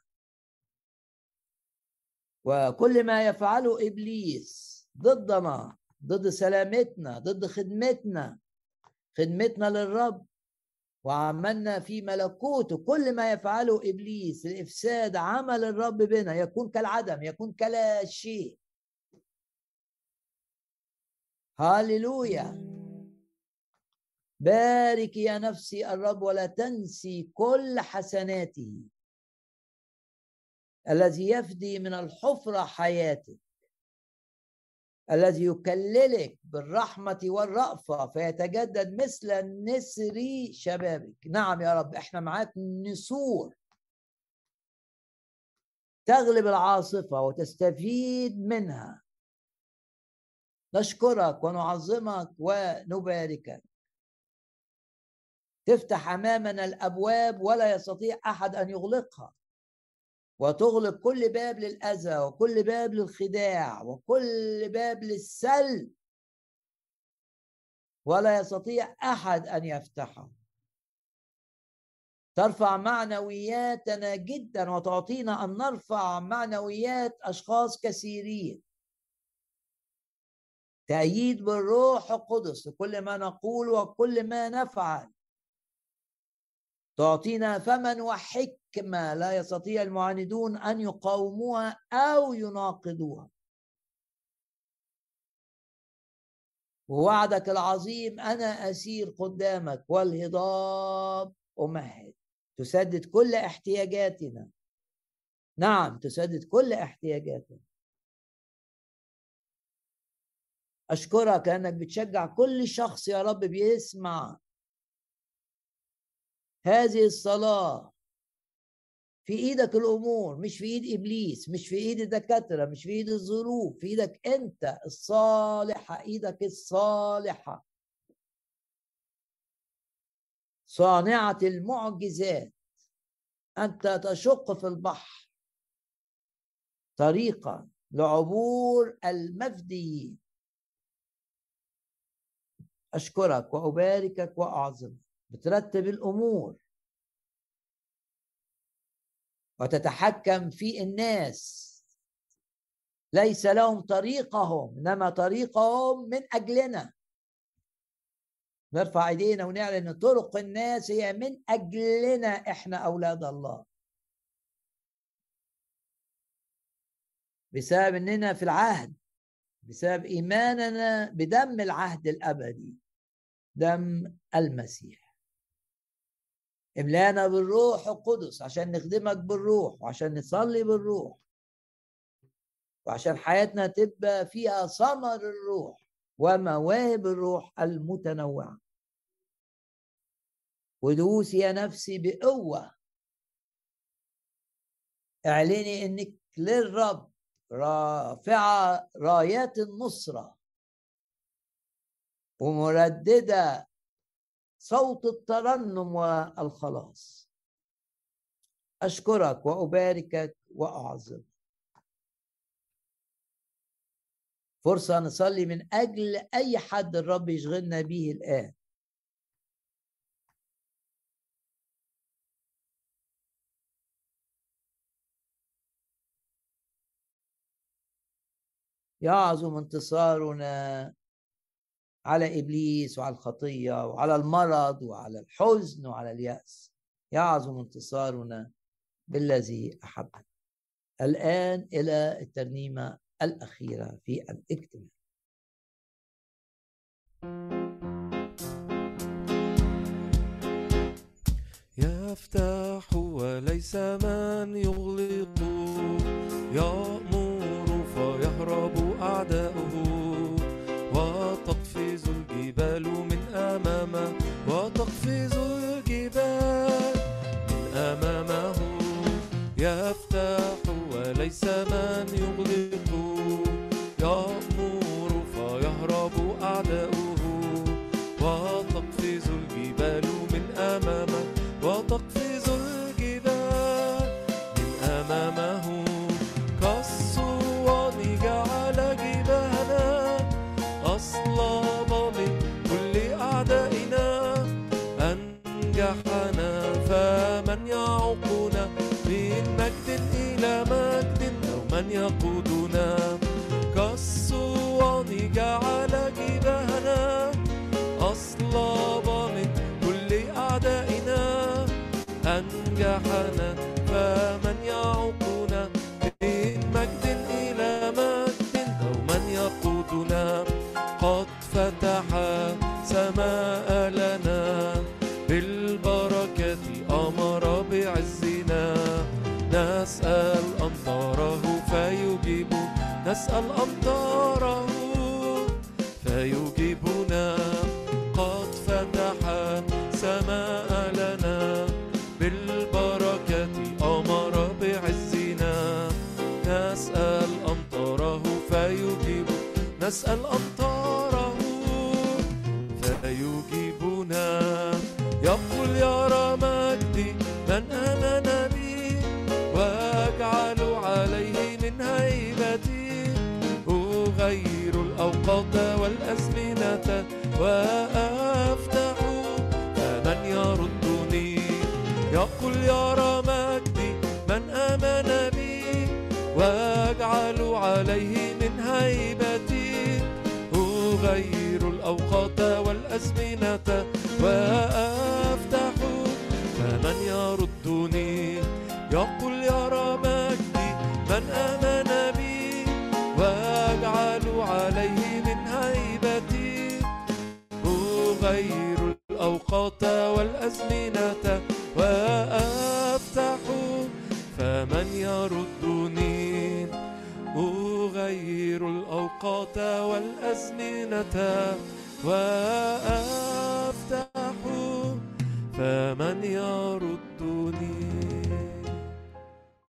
وكل ما يفعله إبليس ضدنا ضد سلامتنا ضد خدمتنا خدمتنا للرب. وعملنا في ملكوته كل ما يفعله إبليس لافساد عمل الرب بنا يكون كالعدم يكون كلا شيء هاليلويا. بارك يا نفسي الرب ولا تنسي كل حسناته الذي يفدي من الحفرة حياتك. الذي يكللك بالرحمة والرأفة فيتجدد مثل النسر شبابك. نعم يا رب إحنا معاك نسور. تغلب العاصفة وتستفيد منها. نشكرك ونعظمك ونباركك. تفتح أمامنا الأبواب ولا يستطيع أحد أن يغلقها. وتغلق كل باب للأذى وكل باب للخداع وكل باب للسلب ولا يستطيع أحد أن يفتحه. ترفع معنوياتنا جدا وتعطينا أن نرفع معنويات أشخاص كثيرين. تأييد بالروح القدس لكل ما نقول وكل ما نفعل. تعطينا فما وحكمة لا يستطيع المعاندون أن يقاوموها أو يناقضوها. ووعدك العظيم أنا أسير قدامك والهضاب أمهد. تسدد كل احتياجاتنا. نعم تسدد كل احتياجاتنا. أشكرك لأنك بتشجع كل شخص يا رب بيسمع هذه الصلاة. في إيدك الأمور مش في إيد إبليس مش في إيد الدكاترة مش في إيد الظروف في إيدك أنت الصالحة إيدك الصالحة. صانعة المعجزات. أنت تشق في البحر. طريقا لعبور المفديين. أشكرك وأباركك وأعظمك. بترتب الأمور. وتتحكم في الناس. ليس لهم طريقهم إنما طريقهم من أجلنا. نرفع إيدينا ونعلن ان طرق الناس هي من أجلنا إحنا أولاد الله. بسبب إننا في العهد بسبب إيماننا بدم العهد الأبدي دم المسيح. املانا بالروح القدس عشان نخدمك بالروح وعشان نصلي بالروح وعشان حياتنا تبقى فيها ثمر الروح ومواهب الروح المتنوعة. ودوس يا نفسي بقوة. اعلني إنك للرب رافعة رايات النصرة ومرددة صوت الترنم والخلاص. أشكرك وأباركك وأعظمك فرصة نصلي من أجل أي حد الرب يشغلنا به الآن. يعظم انتصارنا على إبليس وعلى الخطية وعلى المرض وعلى الحزن وعلى اليأس. يعظم انتصارنا بالذي احبنا الآن إلى الترنيمة الأخيرة في الاجتماع. يفتح وليس من يغلق. يا